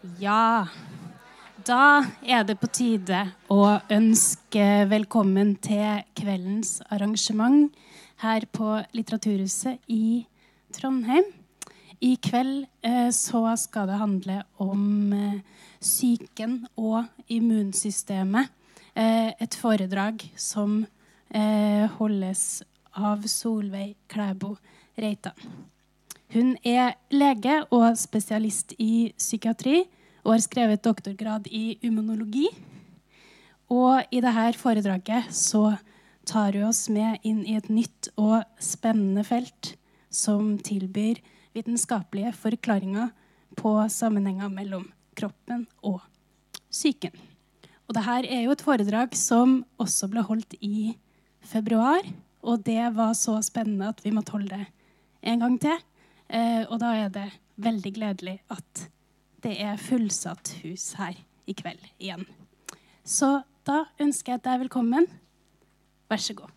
Ja, da er det på tide å ønske velkommen til kveldens arrangement her på Litteraturhuset i Trondheim. I kveld eh, så skal det handle om eh, psyken og immunsystemet. Eh, et foredrag som eh, holdes av Solveig Klæbo Reitan. Hun er lege og spesialist i psykiatri og har skrevet doktorgrad i immunologi. Og i dette foredraget så tar hun oss med inn i et nytt og spennende felt som tilbyr vitenskapelige forklaringer på sammenhenger mellom kroppen og psyken. Og dette er jo et foredrag som også ble holdt i februar. Og det var så spennende at vi måtte holde det en gang til. Eh, og da er det veldig gledelig at det er fullsatt hus her i kveld igjen. Så da ønsker jeg deg velkommen. Vær så god.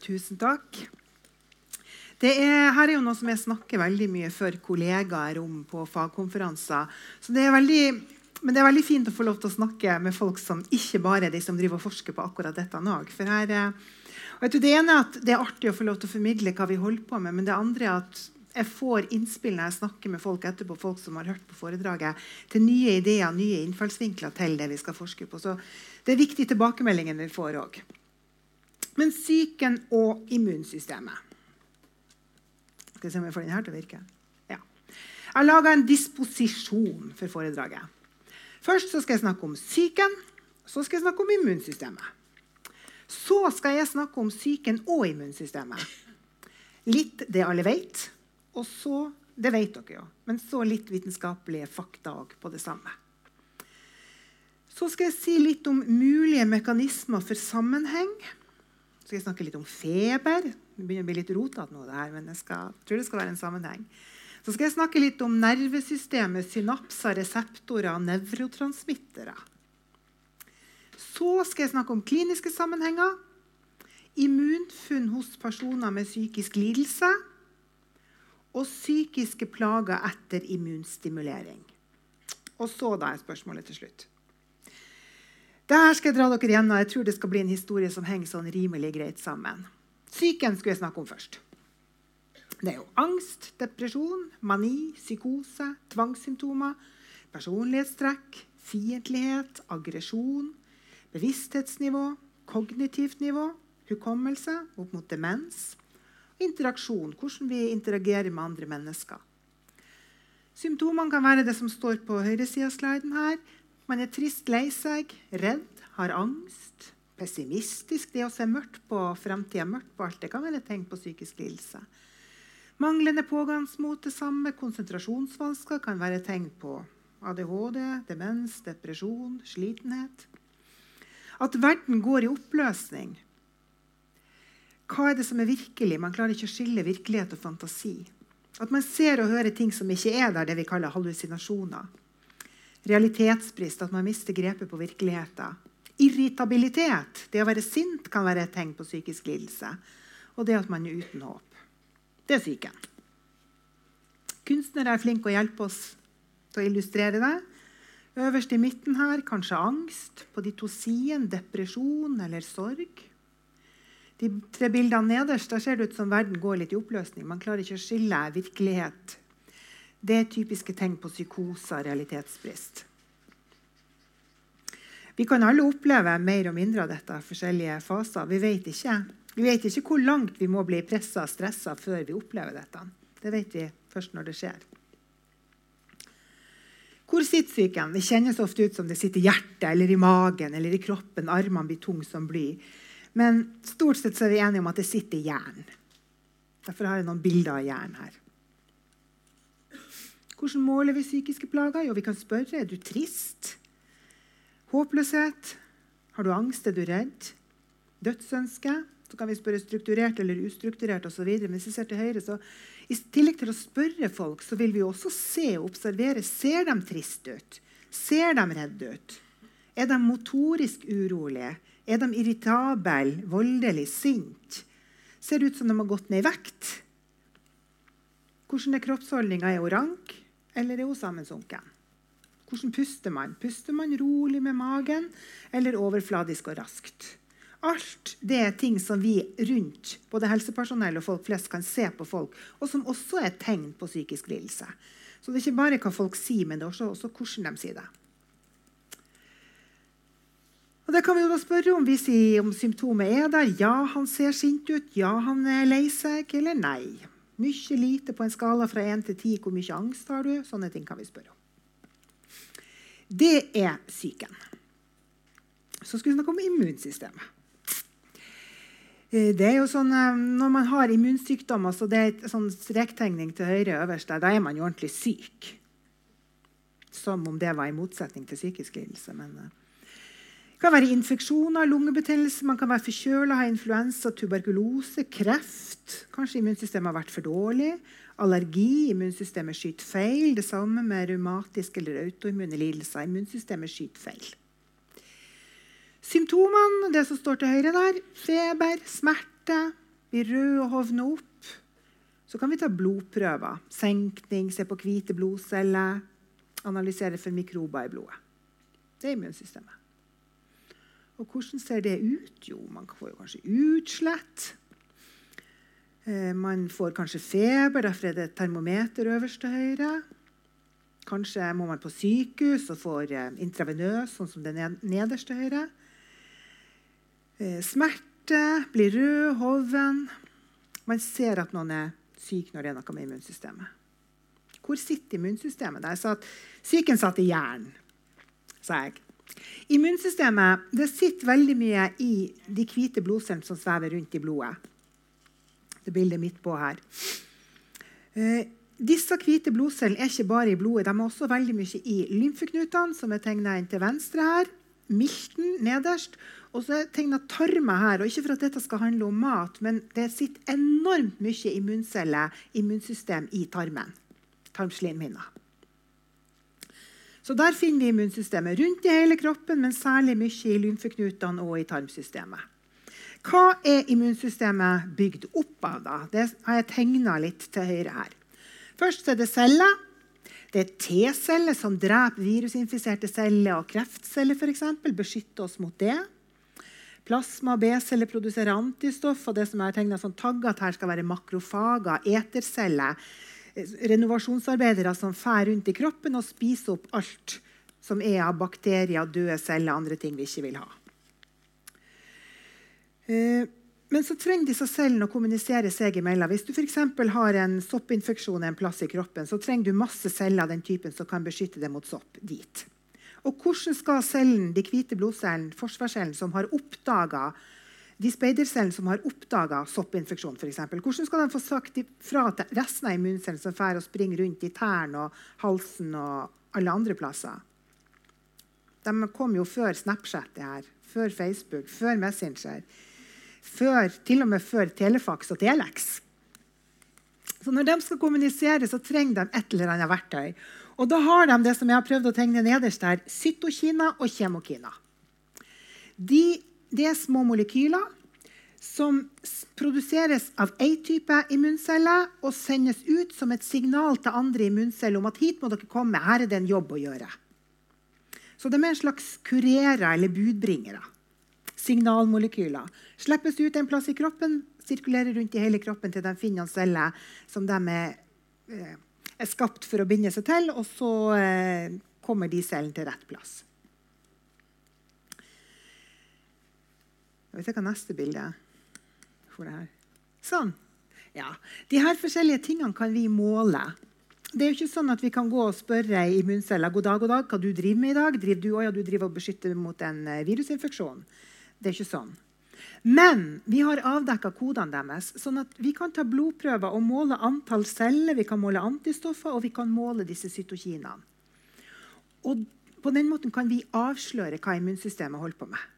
Tusen takk. Det er, her er jo noe som jeg snakker veldig mye for kollegaer om på fagkonferanser. Så det er veldig men det er veldig fint å få lov til å snakke med folk som ikke bare er de som driver og forsker på akkurat dette nå. For her, du, Det ene er at det er artig å få lov til å formidle hva vi holder på med. Men det andre er at jeg får innspill når jeg snakker med folk etterpå, folk som har hørt på foredraget, til nye ideer, nye innfallsvinkler til det vi skal forske på. Så det er viktige tilbakemeldinger vi får òg. Men psyken og immunsystemet Skal vi se om vi får den her til å virke. Ja. Jeg har laga en disposisjon for foredraget. Først skal jeg snakke om psyken, så skal jeg snakke om immunsystemet. Så skal jeg snakke om psyken og immunsystemet. Litt det alle vet, og så Det vet dere jo, men så litt vitenskapelige fakta på det samme. Så skal jeg si litt om mulige mekanismer for sammenheng. Så skal jeg snakke litt om feber. Det begynner å bli litt rotete nå, det her, men jeg skal, tror det skal være en sammenheng. Så skal jeg snakke litt om nervesystemet, synapser, reseptorer og nevrotransmittere. Så skal jeg snakke om kliniske sammenhenger, immunfunn hos personer med psykisk lidelse og psykiske plager etter immunstimulering. Og så da er spørsmålet til slutt. Dette skal jeg dra dere igjennom. Jeg tror det skal bli en historie som henger sånn rimelig greit sammen. Psyken skulle jeg snakke om først. Det er jo angst, depresjon, mani, psykose, tvangssymptomer, personlighetstrekk, fiendtlighet, aggresjon, bevissthetsnivå, kognitivt nivå, hukommelse opp mot demens, interaksjon, hvordan vi interagerer med andre mennesker. Symptomene kan være det som står på høyresida av sliden her. Man er trist, lei seg, redd, har angst, pessimistisk. Det å se mørkt på framtida, mørkt på alt, det kan være et tegn på psykisk lidelse. Manglende pågangsmot det samme, konsentrasjonsvansker kan være tegn på ADHD, demens, depresjon, slitenhet. At verden går i oppløsning. Hva er det som er virkelig? Man klarer ikke å skille virkelighet og fantasi. At man ser og hører ting som ikke er der, det vi kaller hallusinasjoner. Realitetsbrist, at man mister grepet på virkeligheten. Irritabilitet, det å være sint, kan være et tegn på psykisk lidelse. Og det at man er uten håp. Det sier ikke jeg. Kunstnere er flinke å hjelpe oss til å illustrere det. Øverst i midten her kanskje angst. På de to sidene depresjon eller sorg. De tre bildene nederst der ser det ut som verden går litt i oppløsning. Man klarer ikke å skille virkelighet. Det er typiske tegn på psykose og realitetsbrist. Vi kan alle oppleve mer og mindre av dette i forskjellige faser. Vi vet ikke. Vi vet ikke hvor langt vi må bli pressa og stressa før vi opplever dette. Det vet vi først når det skjer. Hvor sitter psyken? Det kjennes ofte ut som det sitter i hjertet eller i magen eller i kroppen. Armene blir tunge som bly. Men stort sett så er vi enige om at det sitter i hjernen. Derfor har jeg noen bilder av hjernen her. Hvordan måler vi psykiske plager? Jo, vi kan spørre er du trist. Håpløshet. Har du angst? Er du redd? Dødsønske? Så kan vi spørre strukturert eller ustrukturert osv. Men hvis vi ser til høyre, så i tillegg til å spørre folk, så vil vi også se og observere. Ser de triste ut? Ser de redde ut? Er de motorisk urolige? Er de irritable, voldelig, sint? Ser det ut som de har gått ned i vekt? Hvordan er kroppsholdninga? Er hun rank, eller er hun sammensunken? Hvordan puster man? Puster man rolig med magen, eller overfladisk og raskt? Alt det er ting som vi rundt både helsepersonell og folk flest kan se på folk, og som også er tegn på psykisk lidelse. Så det er ikke bare hva folk sier, men det er også, også hvordan de sier det. Og Det kan vi jo da spørre om hvis om symptomet er der. Ja, han ser sint ut. Ja, han er lei seg. Eller nei. Mye lite på en skala fra 1 til 10. Hvor mye angst har du? Sånne ting kan vi spørre om. Det er psyken. Så skal vi snakke om immunsystemet. Eh, det er jo sånn, eh, Når man har immunsykdommer, så det er en sånn strektegning til høyre øverst der, da er man jo ordentlig syk. Som om det var i motsetning til psykisk lidelse. Men eh, det kan være infeksjoner, lungebetennelse, man kan være forkjøla, ha influensa, tuberkulose, kreft. Kanskje immunsystemet har vært for dårlig. Allergi, immunsystemet skyter feil. Det samme med revmatiske eller autoimmune lidelser. Immunsystemet skyter feil. Symptomene, det som står til høyre der, feber, smerte, blir rød og hovner opp. Så kan vi ta blodprøver. Senkning, se på hvite blodceller. Analysere for mikrober i blodet. Det er immunsystemet. Og hvordan ser det ut? Jo, man får kanskje utslett. Eh, man får kanskje feber, derfor er det et termometer øverst til høyre. Kanskje må man på sykehus og får eh, intravenøs, sånn som det nederst til høyre. Eh, smerte, blir rød, hoven. Man ser at noen er syk når det er noe med immunsystemet. Hvor sitter immunsystemet? Der? sa at Psyken satt i hjernen, sa jeg. Immunsystemet det sitter veldig mye i de hvite blodcellene som svever rundt i blodet. Det bildet midt på her. Eh, disse hvite blodcellene er ikke bare i blodet, de er også veldig mye i lymfeknutene, som er tegna inn til venstre her. Milten nederst. Og så tegna tarmer her. og Ikke for at dette skal handle om mat, men det sitter enormt mye immunceller, immunsystem, i tarmen. Tarmslimhinna. Så der finner vi immunsystemet rundt i hele kroppen, men særlig mye i lymfeknutene og i tarmsystemet. Hva er immunsystemet bygd opp av? da? Det har jeg tegna litt til høyre her. Først er det celler. Det er T-celler som dreper virusinfiserte celler og kreftceller. Eksempel, beskytter oss mot det. Plasma og B-celler produserer antistoff. og det som er tegnet som tagget her skal være makrofager, eterceller. Renovasjonsarbeidere som fær rundt i kroppen og spiser opp alt som er av bakterier, døde celler og andre ting vi ikke vil ha. Eh, men så trenger disse cellene å kommunisere seg imellom. Hvis du for har en soppinfeksjon en plass i kroppen, så trenger du masse celler av den typen som kan beskytte deg mot sopp dit. Og hvordan skal cellen, de hvite blodcellene, forsvarscellen, som har oppdaga de speidercellene som har oppdaga soppinfeksjon, for eksempel, hvordan skal de få sagt fra til resten av immuncellen som og springer rundt i tærne og halsen og alle andre plasser? De kom jo før Snapchat, her, før Facebook, før Messenger. Før, til og med før Telefax og Telex. Så når de skal kommunisere, så trenger de et eller annet verktøy. Og da har de det som jeg har prøvd å tegne nederst der, cytokina og kjemokina. De, det er små molekyler som produseres av én type immunceller og sendes ut som et signal til andre immunceller om at hit må dere komme, her er det en jobb å gjøre. Så de er en slags kurerer eller budbringere. Signalmolekyler. Slippes ut en plass i kroppen, sirkulerer rundt i hele kroppen til de finner en celle som de er eh, er skapt for å binde seg til, og så eh, kommer de cellene til rett plass. Jeg vet ikke hva neste bilde er. Sånn. Ja. De her forskjellige tingene kan vi måle. Det er jo ikke sånn at Vi kan gå og spørre immunceller god dag, god dag, hva du driver med i dag. Driver du, ja, du driver og beskytter mot en eh, virusinfeksjon. Det er ikke sånn. Men vi har avdekka kodene deres, sånn at vi kan ta blodprøver og måle antall celler, vi kan måle antistoffer og vi kan måle disse cytokinene. Og på den måten kan vi avsløre hva immunsystemet holder på med.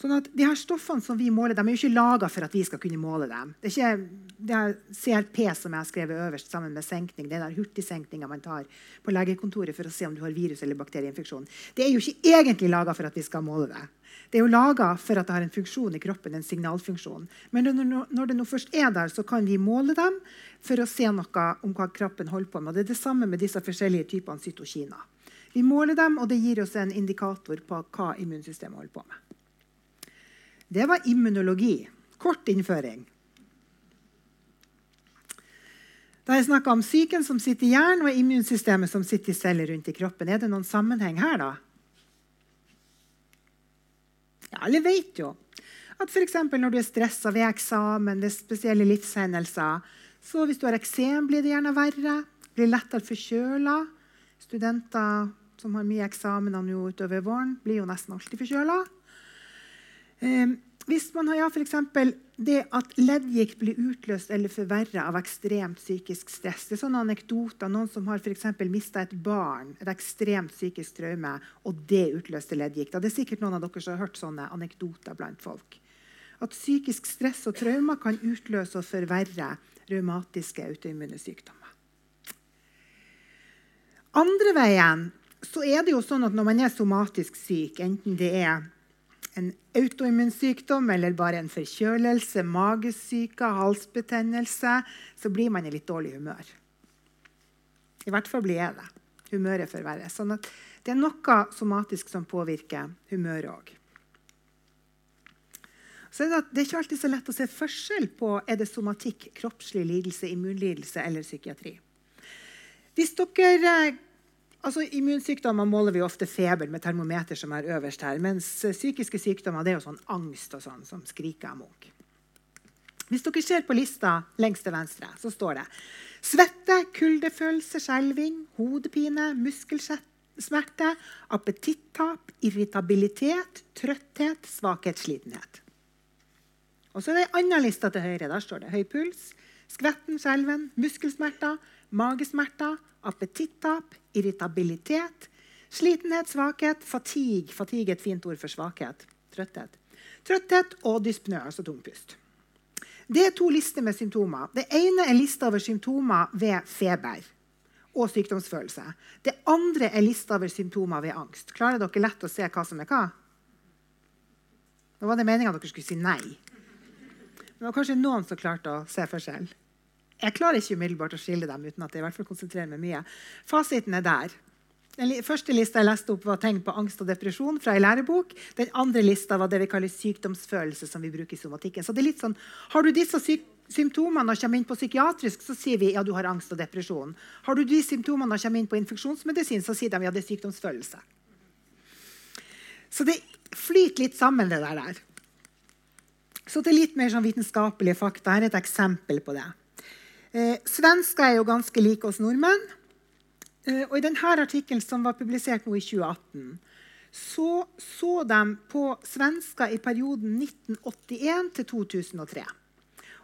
Sånn at de her Stoffene som vi måler, de er jo ikke laga for at vi skal kunne måle dem. Det er ikke det er CRP som jeg har skrevet øverst sammen med senkning. Det er hurtigsenkninga man tar på legekontoret for å se om du har virus- eller bakterieinfeksjon. Det er jo ikke egentlig laga for at vi skal måle det. Det er jo laga for at det har en funksjon i kroppen, en signalfunksjon. Men når det nå først er der, så kan vi måle dem for å se noe om hva kroppen holder på med. Og det er det samme med disse forskjellige typene cytokiner. Vi måler dem, og det gir oss en indikator på hva immunsystemet holder på med. Det var immunologi. Kort innføring. Da jeg snakka om psyken som sitter i hjernen, og immunsystemet som sitter i celler rundt i kroppen, er det noen sammenheng her, da? Ja, alle vet jo at f.eks. når du er stressa ved eksamen, ved spesielle livshendelser så Hvis du har eksem, blir det gjerne verre. Blir lettere forkjøla. Studenter som har mye eksamener nå utover våren, blir jo nesten alltid forkjøla. Eh, hvis man har ja, f.eks. det at leddgikt blir utløst eller forverra av ekstremt psykisk stress Det er sånne anekdoter. Noen som har for mista et barn, et ekstremt psykisk traume, og det utløste leddgikt. Det er sikkert noen av dere som har hørt sånne anekdoter blant folk. At psykisk stress og traumer kan utløse og forverre revmatiske autoimmune sykdommer. Andre veien så er det jo sånn at når man er somatisk syk, enten det er en autoimmun sykdom eller bare en forkjølelse, magesyke, halsbetennelse, så blir man i litt dårlig humør. I hvert fall blir jeg det. Humøret forverres. Sånn at det er noe somatisk som påvirker humøret òg. Så det, er ikke alltid så lett å se forskjell på er det somatikk, kroppslig lidelse, immunlidelse eller psykiatri. Hvis dere Altså, Immunsykdommer måler vi ofte feber med termometer, som er øverst her. Mens eh, psykiske sykdommer det er jo sånn angst og sånn som skriker amok. Hvis dere ser på lista lengst til venstre, så står det svette, kuldefølelse, skjelving, hodepine, muskelsmerte, appetittap, irritabilitet, trøtthet, svakhet, slitenhet. Og så er det ei anna liste til høyre. Der står det høy puls, skvetten, skjelven, muskelsmerter, magesmerter, appetittap, irritabilitet, slitenhet, svakhet, fatigue Fatigue er et fint ord for svakhet. Trøtthet. Trøtthet og dyspnø, altså tungpust. Det er to lister med symptomer. Det ene er lista over symptomer ved feber og sykdomsfølelse. Det andre er lista over symptomer ved angst. Klarer dere lett å se hva som er hva? Nå var det meninga dere skulle si nei. Men det var kanskje noen som klarte å se forskjell. Jeg klarer ikke umiddelbart å skille dem uten at jeg i hvert fall konsentrerer meg mye. Fasiten er der. Den første lista jeg leste opp, var tegn på angst og depresjon fra en lærebok. Den andre lista var det vi kaller sykdomsfølelse, som vi bruker i somatikken. Så det er litt sånn, Har du disse symptomene og kommer inn på psykiatrisk, så sier vi ja, du har angst og depresjon. Har du de symptomene og kommer inn på infeksjonsmedisin, så sier de ja, det er sykdomsfølelse. Så det flyter litt sammen, det der. Så til litt mer sånn vitenskapelige fakta. Her er et eksempel på det. Eh, svensker er jo ganske like oss nordmenn. Eh, og I denne artikkelen som var publisert nå i 2018, så så de på svensker i perioden 1981 til 2003.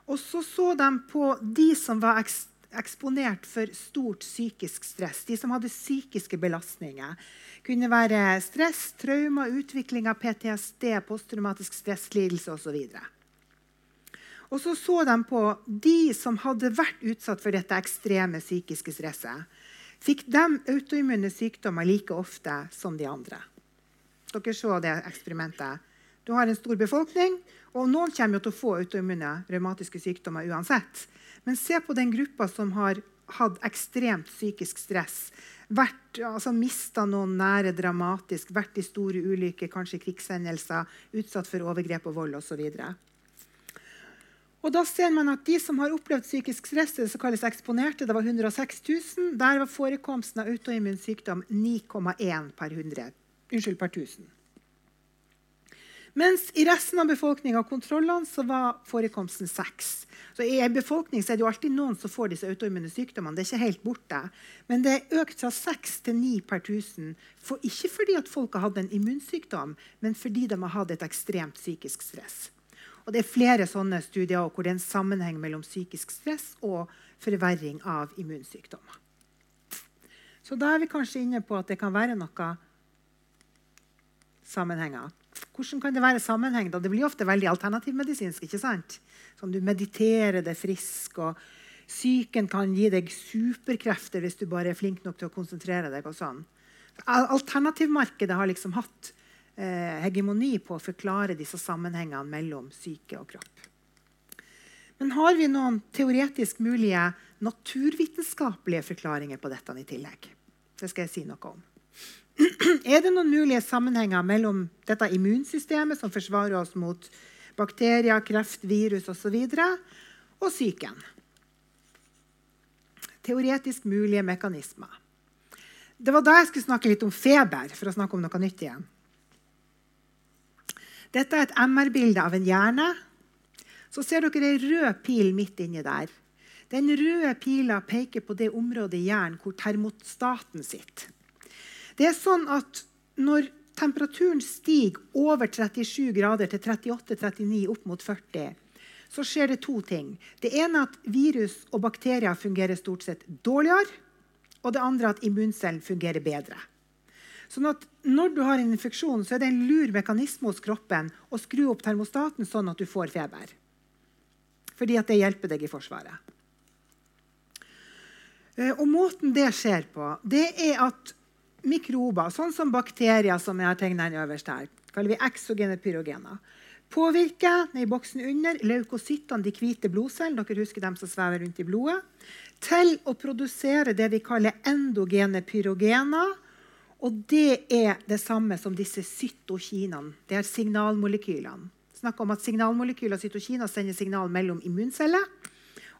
Og så så de på de som var eksponert for stort psykisk stress. De som hadde psykiske belastninger. Kunne være stress, traumer, utvikling av PTSD, posttraumatisk stresslidelse osv. Og så så de på de som hadde vært utsatt for dette ekstreme psykiske stresset. Fikk de autoimmune sykdommer like ofte som de andre? Dere så det eksperimentet. Du har en stor befolkning, og noen kommer til å få autoimmune revmatiske sykdommer uansett. Men se på den gruppa som har hatt ekstremt psykisk stress, vært, altså mista noen nære dramatisk, vært i store ulykker, kanskje krigshendelser, utsatt for overgrep og vold osv. Og da ser man at De som har opplevd psykisk stress, det som kalles eksponerte, det var 106 000. Der var forekomsten av autoimmun sykdom 9,1 per, 100, unnskyld, per 1000. Mens i resten av befolkninga kontrollene så var forekomsten 6. Så I en befolkning er det jo alltid noen som får disse autoimmune sykdommene. Det er ikke helt borte. Men det er økt fra 6 til 9 per 1000. For, ikke fordi at folk har hatt en immunsykdom, men fordi de har hatt et ekstremt psykisk stress. Og det er flere sånne studier hvor det er en sammenheng mellom psykisk stress og forverring av immunsykdommer. Så da er vi kanskje inne på at det kan være noe sammenhenger. hvordan kan det være sammenheng? da? Det blir ofte veldig alternativmedisinsk. ikke sant? Sånn, du mediterer deg frisk, og psyken kan gi deg superkrefter hvis du bare er flink nok til å konsentrere deg. og sånn. Alternativmarkedet har liksom hatt hegemoni på å forklare disse sammenhengene mellom syke og kropp. Men har vi noen teoretisk mulige naturvitenskapelige forklaringer på dette i tillegg? Det skal jeg si noe om. Er det noen mulige sammenhenger mellom dette immunsystemet, som forsvarer oss mot bakterier, kreft, virus osv., og, så og psyken? Teoretisk mulige mekanismer. Det var da jeg skulle snakke litt om feber, for å snakke om noe nytt igjen. Dette er et MR-bilde av en hjerne. Så ser dere ei rød pil midt inni der. Den røde pila peker på det området i hjernen hvor termostaten sitter. Det er sånn at når temperaturen stiger over 37 grader til 38-39 opp mot 40, så skjer det to ting. Det ene er at virus og bakterier fungerer stort sett dårligere. Og det andre er at immuncellen fungerer bedre. Sånn at Når du har en infeksjon, så er det en lur mekanisme hos kroppen å skru opp termostaten sånn at du får feber. Fordi at det hjelper deg i Forsvaret. Eh, og Måten det skjer på, det er at mikrober, sånn som bakterier, som jeg har tegna øverst her, kaller vi eksogene pyrogener, påvirker i boksen under leukocyttene, de hvite blodcellene, dere husker dem som svever rundt i blodet, til å produsere det vi kaller endogene pyrogener. Og det er det samme som disse cytokinene. Det er signalmolekylene. Snakk om at Signalmolekyler og cytokiner sender signal mellom immunceller.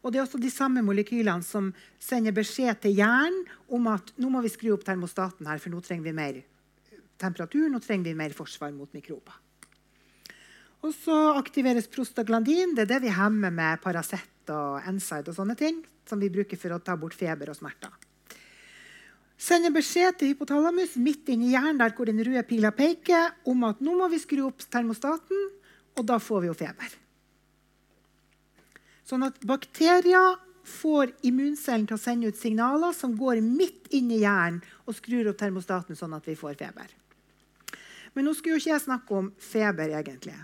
Og det er også de samme molekylene som sender beskjed til hjernen om at nå må vi skru opp termostaten her, for nå trenger vi mer temperatur, nå trenger vi mer forsvar mot mikrober. Og så aktiveres prostaglandin. Det er det vi hemmer med Paracet og Enside og sånne ting som vi bruker for å ta bort feber og smerter. Sender beskjed til hypotalamus midt inni hjernen der hvor den røde pila peker, om at nå må vi skru opp termostaten, og da får vi jo feber. Sånn at bakterier får immuncellen til å sende ut signaler som går midt inn i hjernen og skrur opp termostaten sånn at vi får feber. Men nå skulle jo ikke jeg snakke om feber, egentlig.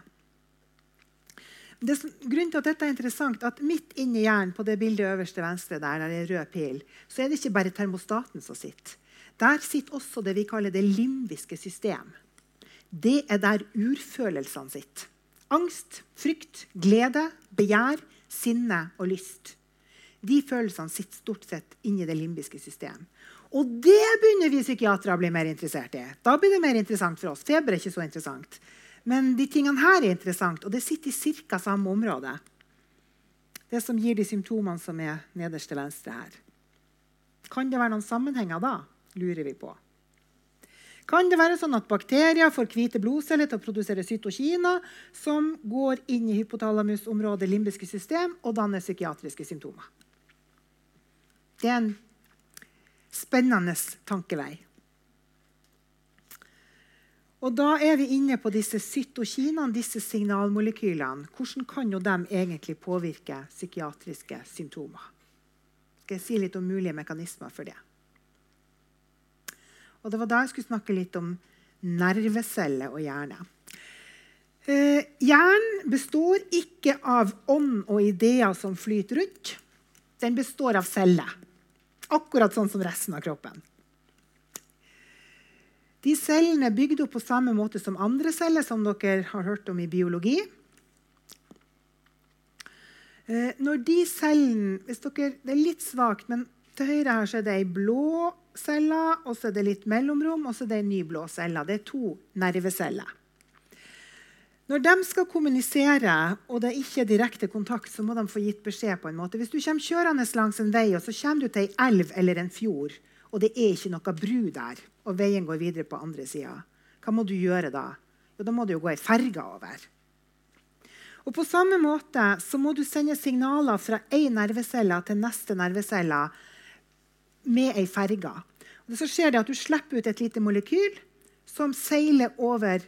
Det, grunnen til at dette er interessant, at Midt inni hjernen på det bildet øverste venstre, der, der er rød pil, så er det ikke bare termostaten som sitter. Der sitter også det vi kaller det limbiske system. Det er der urfølelsene sitter. Angst, frykt, glede, begjær, sinne og lyst. De følelsene sitter stort sett inni det limbiske system. Og det begynner vi psykiatere å bli mer interessert i. Da blir det mer interessant for oss. Feber er ikke så interessant. Men de tingene her er interessant, og det sitter i ca. samme område. Det som gir de symptomene som er nederst til venstre her. Kan det være noen sammenhenger da? lurer vi på. Kan det være sånn at bakterier får hvite blodceller til å produsere cytokiner, som går inn i hypotalamusområdet, limbiske system, og danner psykiatriske symptomer? Det er en spennende tankevei. Og da er vi inne på disse cytokinene, disse signalmolekylene. Hvordan kan jo de egentlig påvirke psykiatriske symptomer? Skal jeg si litt om mulige mekanismer for det? Og Det var da jeg skulle snakke litt om nerveceller og hjerne. Eh, hjernen består ikke av ånd og ideer som flyter rundt. Den består av celler. Akkurat sånn som resten av kroppen. De cellene er bygd opp på samme måte som andre celler, som dere har hørt om i biologi. Eh, når de cellene dere, Det er litt svakt, men til høyre her så er det ei blå celle, og så er det litt mellomrom, og så er det ei ny blå celle. Det er to nerveceller. Når de skal kommunisere, og det er ikke er direkte kontakt, så må de få gitt beskjed. på en måte. Hvis du kommer kjørende langs en vei, og så kommer du til ei elv eller en fjord, og det er ikke noe bru der, og veien går videre på andre sida, hva må du gjøre da? Jo, da må du jo gå ei ferge over. Og På samme måte så må du sende signaler fra én nervecelle til neste nervecelle med ei ferge. Og så skjer det at Du slipper ut et lite molekyl som seiler over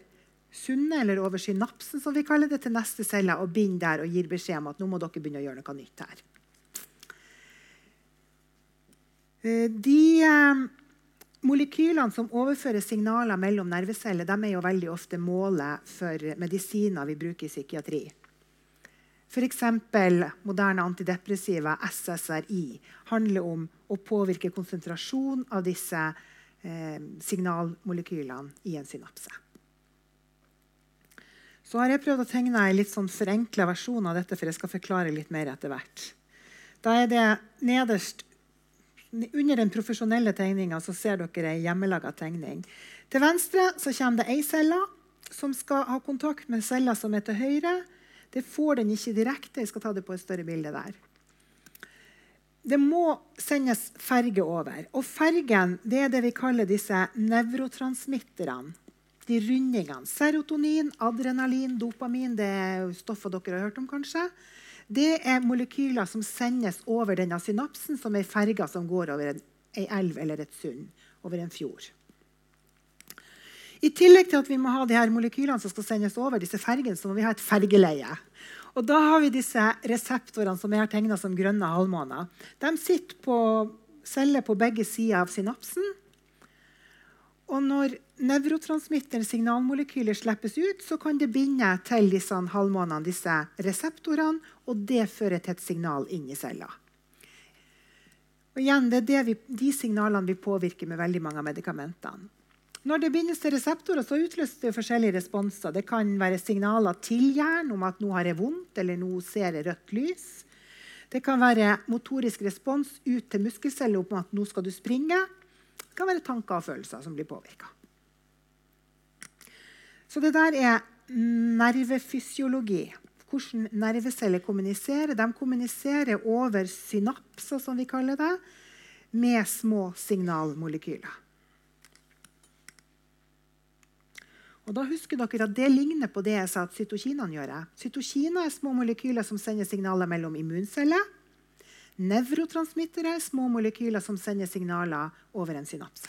sundet, eller over synapsen, som vi kaller det, til neste celle og binder der og gir beskjed om at nå må dere begynne å gjøre noe nytt her. Eh, de eh, molekylene som overfører signaler mellom nerveceller, de er jo veldig ofte målet for medisiner vi bruker i psykiatri. F.eks. moderne antidepressiva, SSRI, handler om å påvirke konsentrasjon av disse eh, signalmolekylene i en synapse. Så har jeg prøvd å tegne en litt sånn forenkla versjon av dette, for jeg skal forklare litt mer etter hvert. Da er det nederst under den profesjonelle tegninga ser dere ei hjemmelaga tegning. Til venstre kommer det ei celle som skal ha kontakt med celler som er til høyre. Det får den ikke direkte. Jeg skal ta det på et større bilde der. Det må sendes ferge over. Og fergen det er det vi kaller disse nevrotransmitterne de rundingene. Serotonin, adrenalin, dopamin det er stoffer dere har hørt om. kanskje. Det er molekyler som sendes over denne synapsen, som ei ferge som går over en, en elv eller et sund, over en fjord. I tillegg til at vi må ha de her molekylene som skal sendes over, disse fergene, så må vi ha et fergeleie. Og da har vi disse reseptorene som jeg har tegna som grønne halvmåner. De sitter på celler på begge sider av synapsen. Og når nevrotransmitteren signalmolekyler slippes ut, så kan det binde til disse halvmånene, disse reseptorene, og det fører til et signal inn i cella. Og igjen, det er det vi, de signalene vi påvirker med veldig mange av medikamentene. Når det bindes til reseptorer, så utløses det forskjellige responser. Det kan være signaler til hjernen om at nå har jeg vondt, eller nå ser jeg rødt lys. Det kan være motorisk respons ut til muskelceller om at nå skal du springe. Kan være tanker og følelser som blir påvirka. Så det der er nervefysiologi. Hvordan nerveceller kommuniserer. De kommuniserer over synapser, som vi kaller det, med små signalmolekyler. Og da husker dere at Det ligner på det jeg sa at cytokinene gjør. Cytokiner er små molekyler som sender signaler mellom immunceller. Nevrotransmittere er små molekyler som sender signaler over en synapse.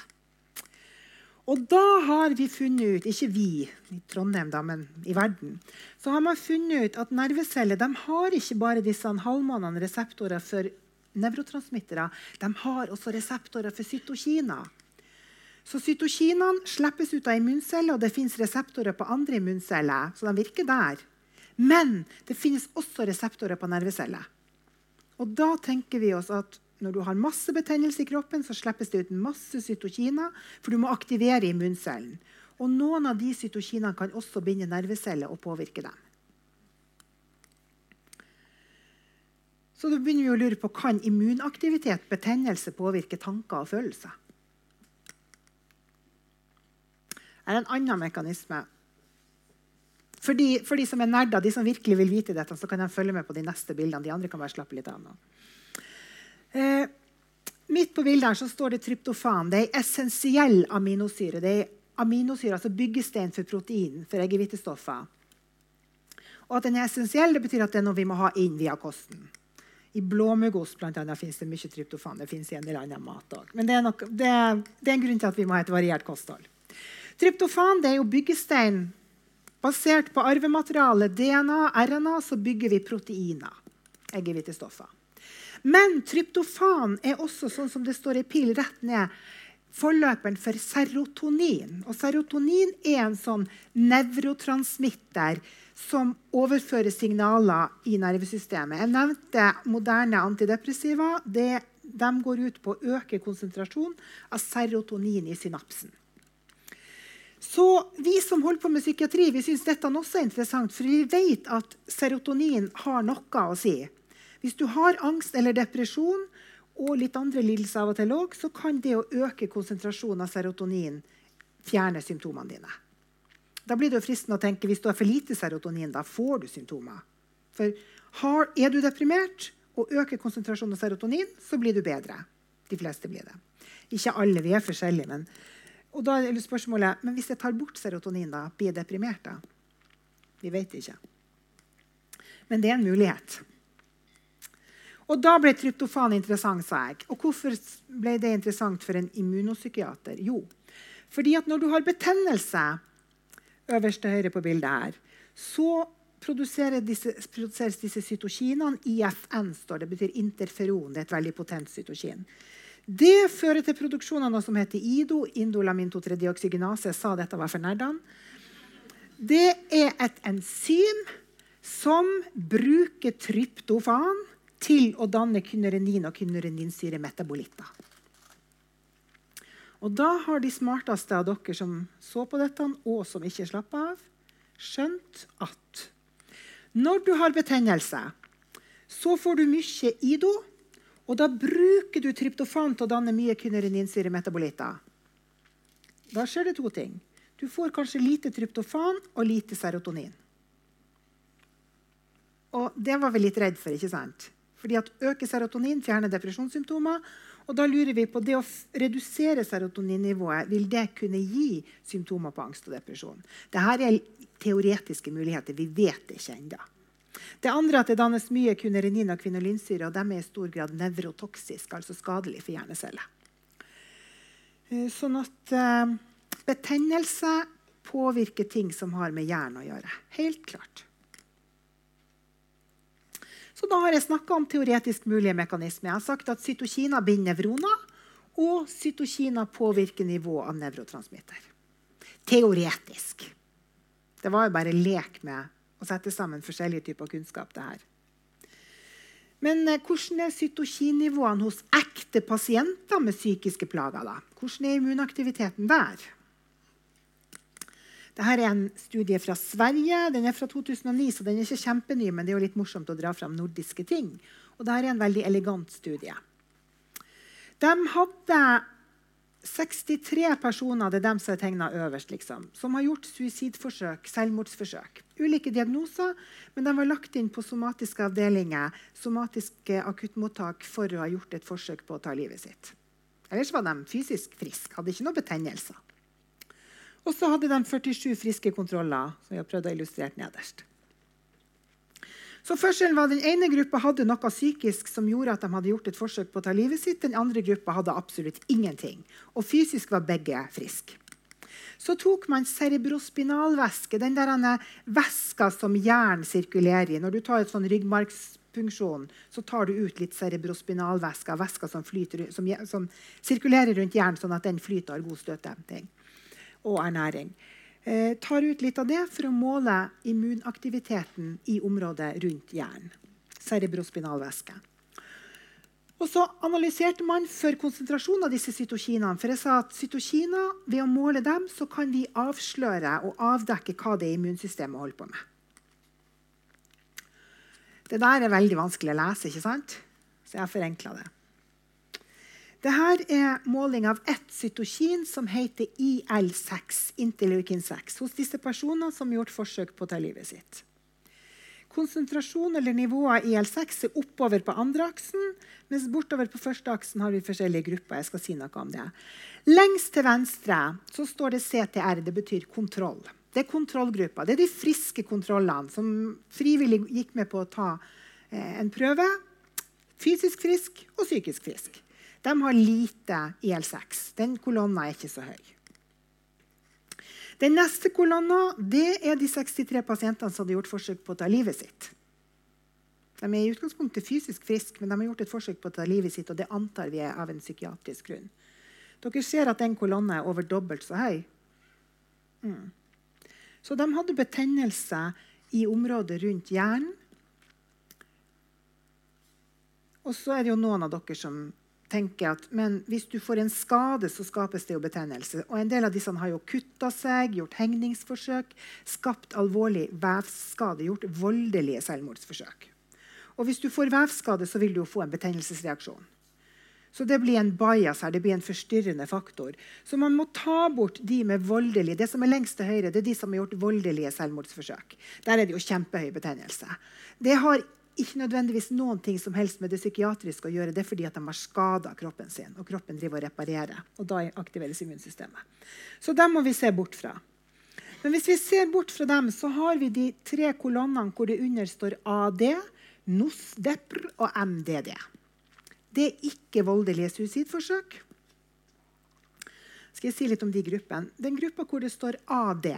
Og da har vi funnet ut, ikke vi i Trondheim, da, men i verden, så har man funnet ut at nerveceller har ikke bare disse halvmånene reseptorer for nevrotransmittere. De har også reseptorer for cytokiner. Så Cytokinene slippes ut av immunceller, og det fins reseptorer på andre immunceller. så de virker der. Men det finnes også reseptorer på nerveceller. Og da tenker vi oss at når du har masse betennelse i kroppen, så slippes det ut masse cytokiner, for du må aktivere immuncellen. Og noen av de cytokinene kan også binde nerveceller og påvirke dem. Så da begynner vi å lure på kan immunaktivitet, betennelse, påvirke tanker og følelser. Det er en annen mekanisme. For de, for de som er nerder, de som virkelig vil vite dette, så kan de følge med på de neste bildene. De andre kan bare slappe litt av nå. Eh, midt på bildet her så står det tryptofan. Det er en essensiell aminosyre. Det er aminosyre, altså byggestein for protein, for eggehvitestoffer. Og at den er essensiell, det betyr at det er noe vi må ha inn via kosten. I blåmuggost finnes det mye tryptofan. Det finnes i en del annen mat òg. Men det er, nok, det, det er, en grunn til at vi må ha et variert kosthold. Tryptofan det er jo byggestein. Basert på arvemateriale, DNA, RNA, så bygger vi proteiner. Eggehvitestoffer. Men tryptofan er også sånn som det står i pil rett ned, forløperen for serotonin. Og serotonin er en sånn nevrotransmitter som overfører signaler i nervesystemet. Jeg nevnte moderne antidepressiva. De går ut på å øke konsentrasjonen av serotonin i synapsen. Så Vi som holder på med psykiatri, vi syns dette også er interessant, for vi vet at serotonin har noe å si. Hvis du har angst eller depresjon og litt andre lidelser av og til òg, så kan det å øke konsentrasjonen av serotonin fjerne symptomene dine. Da blir det jo fristende å tenke hvis du har for lite serotonin, da får du symptomer. For har, er du deprimert og øker konsentrasjonen av serotonin, så blir du bedre. De fleste blir det. Ikke alle, vi er forskjellige. Men, og da er spørsmålet men hvis jeg tar bort serotonin, da, blir jeg deprimert da? Vi vet ikke. Men det er en mulighet. Og da ble tryptofan interessant, sa jeg. Og hvorfor ble det interessant for en immunopsykiater? Jo, fordi at når du har betennelse øverst til høyre på bildet her, så produseres disse, cytokinene. IFN står det, betyr interferon. Det er et veldig potent cytokin. Det fører til produksjon av noe som heter IDO, indolamin 2,3-deoksygenase. Jeg sa dette var for nerdene. Det er et enzym som bruker tryptofan til å danne kynurenin og kynureninsyremetabolitter. Og da har de smarteste av dere som så på dette, og som ikke slapp av, skjønt at når du har betennelse, så får du mye IDO, og da bruker du tryptofan til å danne mye kynureninsyremetabolitter. Da skjer det to ting. Du får kanskje lite tryptofan og lite serotonin. Og det var vi litt redd for. ikke sant? Fordi at øker serotonin fjerner depresjonssymptomer. Og da lurer vi på det å redusere serotoninnivået, vil det kunne gi symptomer på angst og depresjon? Dette er teoretiske muligheter. Vi vet det ikke ennå. Det andre er at det dannes mye kunerenin og kvinolinsyre, og de er i stor grad nevrotoksiske, altså skadelige for hjerneceller. Eh, sånn at uh, betennelse påvirker ting som har med hjernen å gjøre. Helt klart. Så da har jeg snakka om teoretisk mulige mekanismer. Jeg har sagt at cytokina binder nevroner, og cytokina påvirker nivået av nevrotransmitter. Teoretisk. Det var jo bare lek med å sette sammen forskjellige typer kunnskap. det her. Men eh, hvordan er cytokinnivåene hos ekte pasienter med psykiske plager? da? Hvordan er immunaktiviteten der? Dette er en studie fra Sverige. Den er fra 2009, så den er ikke kjempeny, men det er jo litt morsomt å dra fram nordiske ting. Og dette er en veldig elegant studie. De hadde 63 personer det er dem som er tegna øverst, liksom, som har gjort suicidforsøk, selvmordsforsøk. Ulike diagnoser, men de var lagt inn på somatiske avdelinger, somatiske akuttmottak, for å ha gjort et forsøk på å ta livet sitt. Ellers var de fysisk friske, hadde ikke noe betennelser. Og så hadde de 47 friske kontroller, som vi har prøvd å illustrere nederst. Så forskjellen var Den ene gruppa hadde noe psykisk som gjorde at de hadde gjort et forsøk på å ta livet sitt. Den andre gruppa hadde absolutt ingenting. Og fysisk var begge friske. Så tok man cerebrospinalvæske, den der væska som hjernen sirkulerer i. Når du tar et sånn ryggmargsfunksjon, så tar du ut litt cerebrospinalvæske, væska som, som, som, sirkulerer rundt hjernen, sånn at den flyter og har god støtdemping og ernæring. Eh, tar ut litt av det for å måle immunaktiviteten i området rundt hjernen. Cerebrospinalvæske. Og så analyserte man for konsentrasjon av disse cytokinene. For jeg sa at cytokiner, Ved å måle dem så kan vi avsløre og avdekke hva det immunsystemet holder på med. Det der er veldig vanskelig å lese, ikke sant? så jeg forenkla det. Dette er måling av ett cytokin som heter IL6, interleukin 6, hos disse personene som har gjort forsøk på å ta livet sitt. Konsentrasjon eller nivået av IL6 er oppover på andre aksen, mens bortover på første aksen har vi forskjellige grupper. Jeg skal si noe om det. Lengst til venstre står det CTR. Det betyr kontroll. Det er kontrollgruppa. Det er de friske kontrollene som frivillig gikk med på å ta eh, en prøve. Fysisk frisk og psykisk frisk. De har lite IL6. Den kolonna er ikke så høy. Den neste kolonna er de 63 pasientene som hadde gjort forsøk på å ta livet sitt. De er i utgangspunktet fysisk friske, men de har gjort et forsøk på å ta livet sitt, og det antar vi er av en psykiatrisk grunn. Dere ser at den kolonna er over dobbelt så høy. Mm. Så de hadde betennelse i området rundt hjernen. Og så er det jo noen av dere som tenker at hvis du får en skade, så skapes det jo betennelse. Og En del av disse har jo kutta seg, gjort hengningsforsøk, skapt alvorlig vevsskade, gjort voldelige selvmordsforsøk. Og Hvis du får vevskade, så vil du jo få en betennelsesreaksjon. Så det blir en bias her, det blir en forstyrrende faktor. Så man må ta bort de med voldelige Det som er lengst til høyre, det er de som har gjort voldelige selvmordsforsøk. Der er det jo kjempehøy betennelse. Det har ikke nødvendigvis noen ting som helst med det psykiatriske å gjøre. Det er fordi at de har skada kroppen sin, og kroppen driver og reparerer. Og da aktiveres immunsystemet. Så dem må vi se bort fra. Men hvis vi ser bort fra dem, så har vi de tre kolonnene hvor det under står AD, NOS, DEPR og MDD. Det er ikke voldelige suicidforsøk. Skal jeg si litt om de gruppene? Den gruppa hvor det står AD,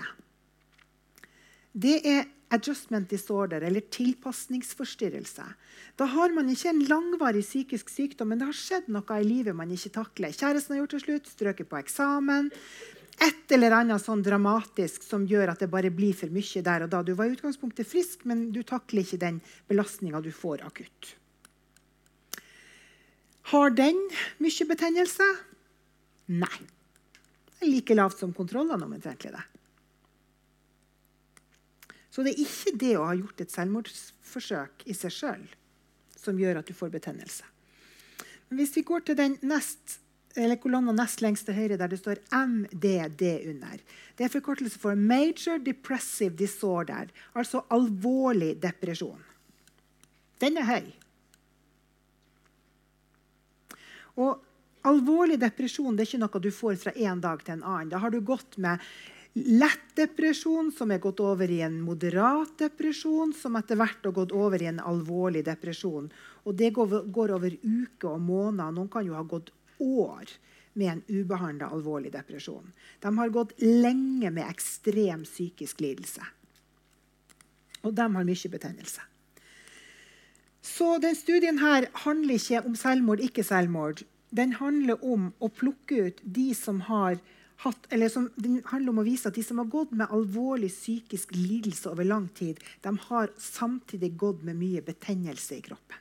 det er adjustment disorder eller tilpasningsforstyrrelse. Da har man ikke en langvarig psykisk sykdom, men det har skjedd noe i livet man ikke takler. Kjæresten har gjort det slutt, strøket på eksamen. Et eller annet sånn dramatisk som gjør at det bare blir for mye der og da. Du var i utgangspunktet frisk, men du takler ikke den belastninga du får akutt. Har den mye betennelse? Nei. Det er like lavt som kontrollene omtrentlig det. Så det er ikke det å ha gjort et selvmordsforsøk i seg sjøl som gjør at du får betennelse. Men hvis vi går til den nest, kolonna nest lengst til høyre, der det står MDD under Det er forkortelse for Major Depressive Disorder, altså alvorlig depresjon. Den er høy. Og alvorlig depresjon er ikke noe du får fra en dag til en annen. Da har du gått med lett depresjon, som er gått over i en moderat depresjon, som etter hvert har gått over i en alvorlig depresjon. Og det går, over uker og måneder. Noen kan jo ha gått år med en ubehandla alvorlig depresjon. De har gått lenge med ekstrem psykisk lidelse. Og de har mye betennelse. Så den studien her handler ikke om selvmord, ikke selvmord. Den handler om å plukke ut de som har hatt, eller som, det handler om å vise at de som har gått med alvorlig psykisk lidelse over lang tid, de har samtidig gått med mye betennelse i kroppen.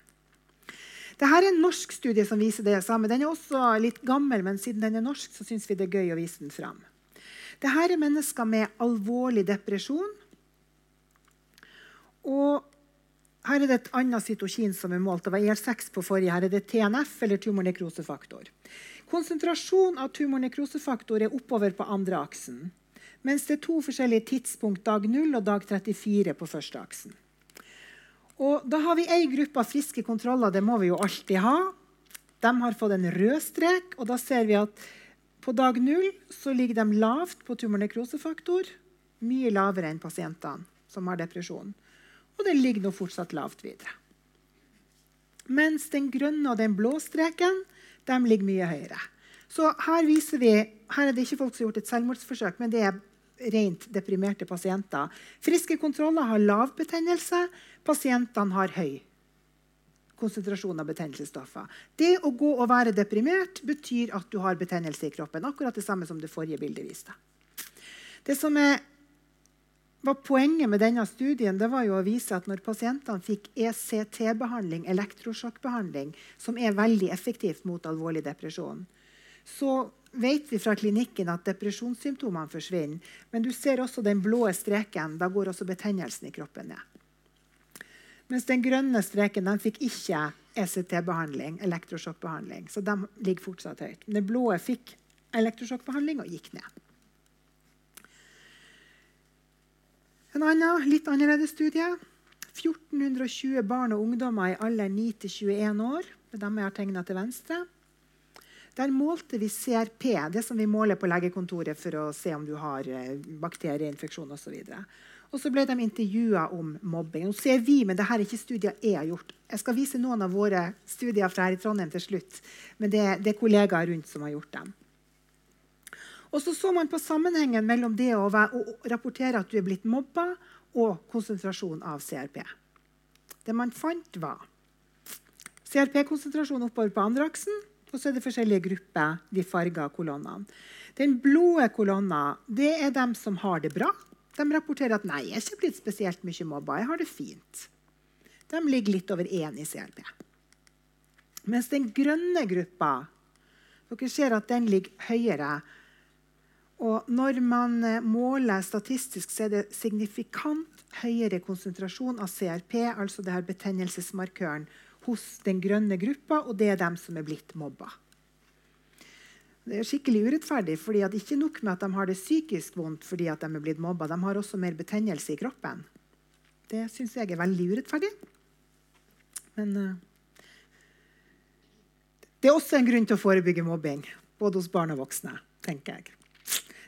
Dette er en norsk studie som viser det samme. Den er også litt gammel, men siden den er norsk, så syns vi det er gøy å vise den fram. Dette er mennesker med alvorlig depresjon. Og her er det et annet cytokin som er målt. Det var IL6 på forrige. Her er det TNF, eller tumornekrosefaktor. Konsentrasjon av tumornekrosefaktor er oppover på andre aksen. Mens det er to forskjellige tidspunkt, dag 0 og dag 34 på første aksen. Og da har vi ei gruppe av friske kontroller. Det må vi jo alltid ha. De har fått en rød strek, og da ser vi at på dag 0 så ligger de lavt på tumornekrosefaktor. Mye lavere enn pasientene som har depresjon. Og det ligger nå fortsatt lavt videre. Mens den grønne og den blå streken de ligger mye høyere. Så her, vi, her er det ikke folk som har gjort et selvmordsforsøk, men det er rent deprimerte pasienter. Friske kontroller har lav betennelse. Pasientene har høy konsentrasjon av betennelsesstoffer. Det å gå og være deprimert betyr at du har betennelse i kroppen. Akkurat det samme som det forrige bildet viste. Det som er var Poenget med denne studien det var jo å vise at når pasientene fikk ECT-behandling, elektrosjokkbehandling, som er veldig effektivt mot alvorlig depresjon, så vet vi fra klinikken at depresjonssymptomene forsvinner. Men du ser også den blå streken. Da går også betennelsen i kroppen ned. Mens den grønne streken den fikk ikke ECT-behandling, elektrosjokkbehandling. Så de ligger fortsatt høyt. Den blå fikk elektrosjokkbehandling og gikk ned. En annen, litt annerledes studie. 1420 barn og ungdommer i alder 9-21 år. Det er dem jeg har tegna til venstre. Der målte vi CRP, det som vi måler på legekontoret for å se om du har eh, bakterieinfeksjon osv. Og så ble de intervjua om mobbing. Nå ser vi, men dette er ikke studier jeg har gjort. Jeg skal vise noen av våre studier fra her i Trondheim til slutt. Men det, det er kollegaer rundt som har gjort dem. Og så så man på sammenhengen mellom det å, være, å rapportere at du er blitt mobba, og konsentrasjon av CRP. Det man fant, var CRP-konsentrasjon oppover på andre aksen, og så er det forskjellige grupper, de farga kolonnene. Den blå kolonna det er dem som har det bra. De rapporterer at 'nei, jeg er ikke blitt spesielt mye mobba, jeg har det fint'. De ligger litt over én i CRP. Mens den grønne gruppa dere ser at den ligger høyere og når man eh, måler statistisk, så er det signifikant høyere konsentrasjon av CRP, altså det her betennelsesmarkøren, hos den grønne gruppa, og det er dem som er blitt mobba. Det er skikkelig urettferdig, fordi ikke nok med at de har det psykisk vondt fordi de er blitt mobba, de har også mer betennelse i kroppen. Det syns jeg er veldig urettferdig. Men uh, det er også en grunn til å forebygge mobbing, både hos barn og voksne. tenker jeg.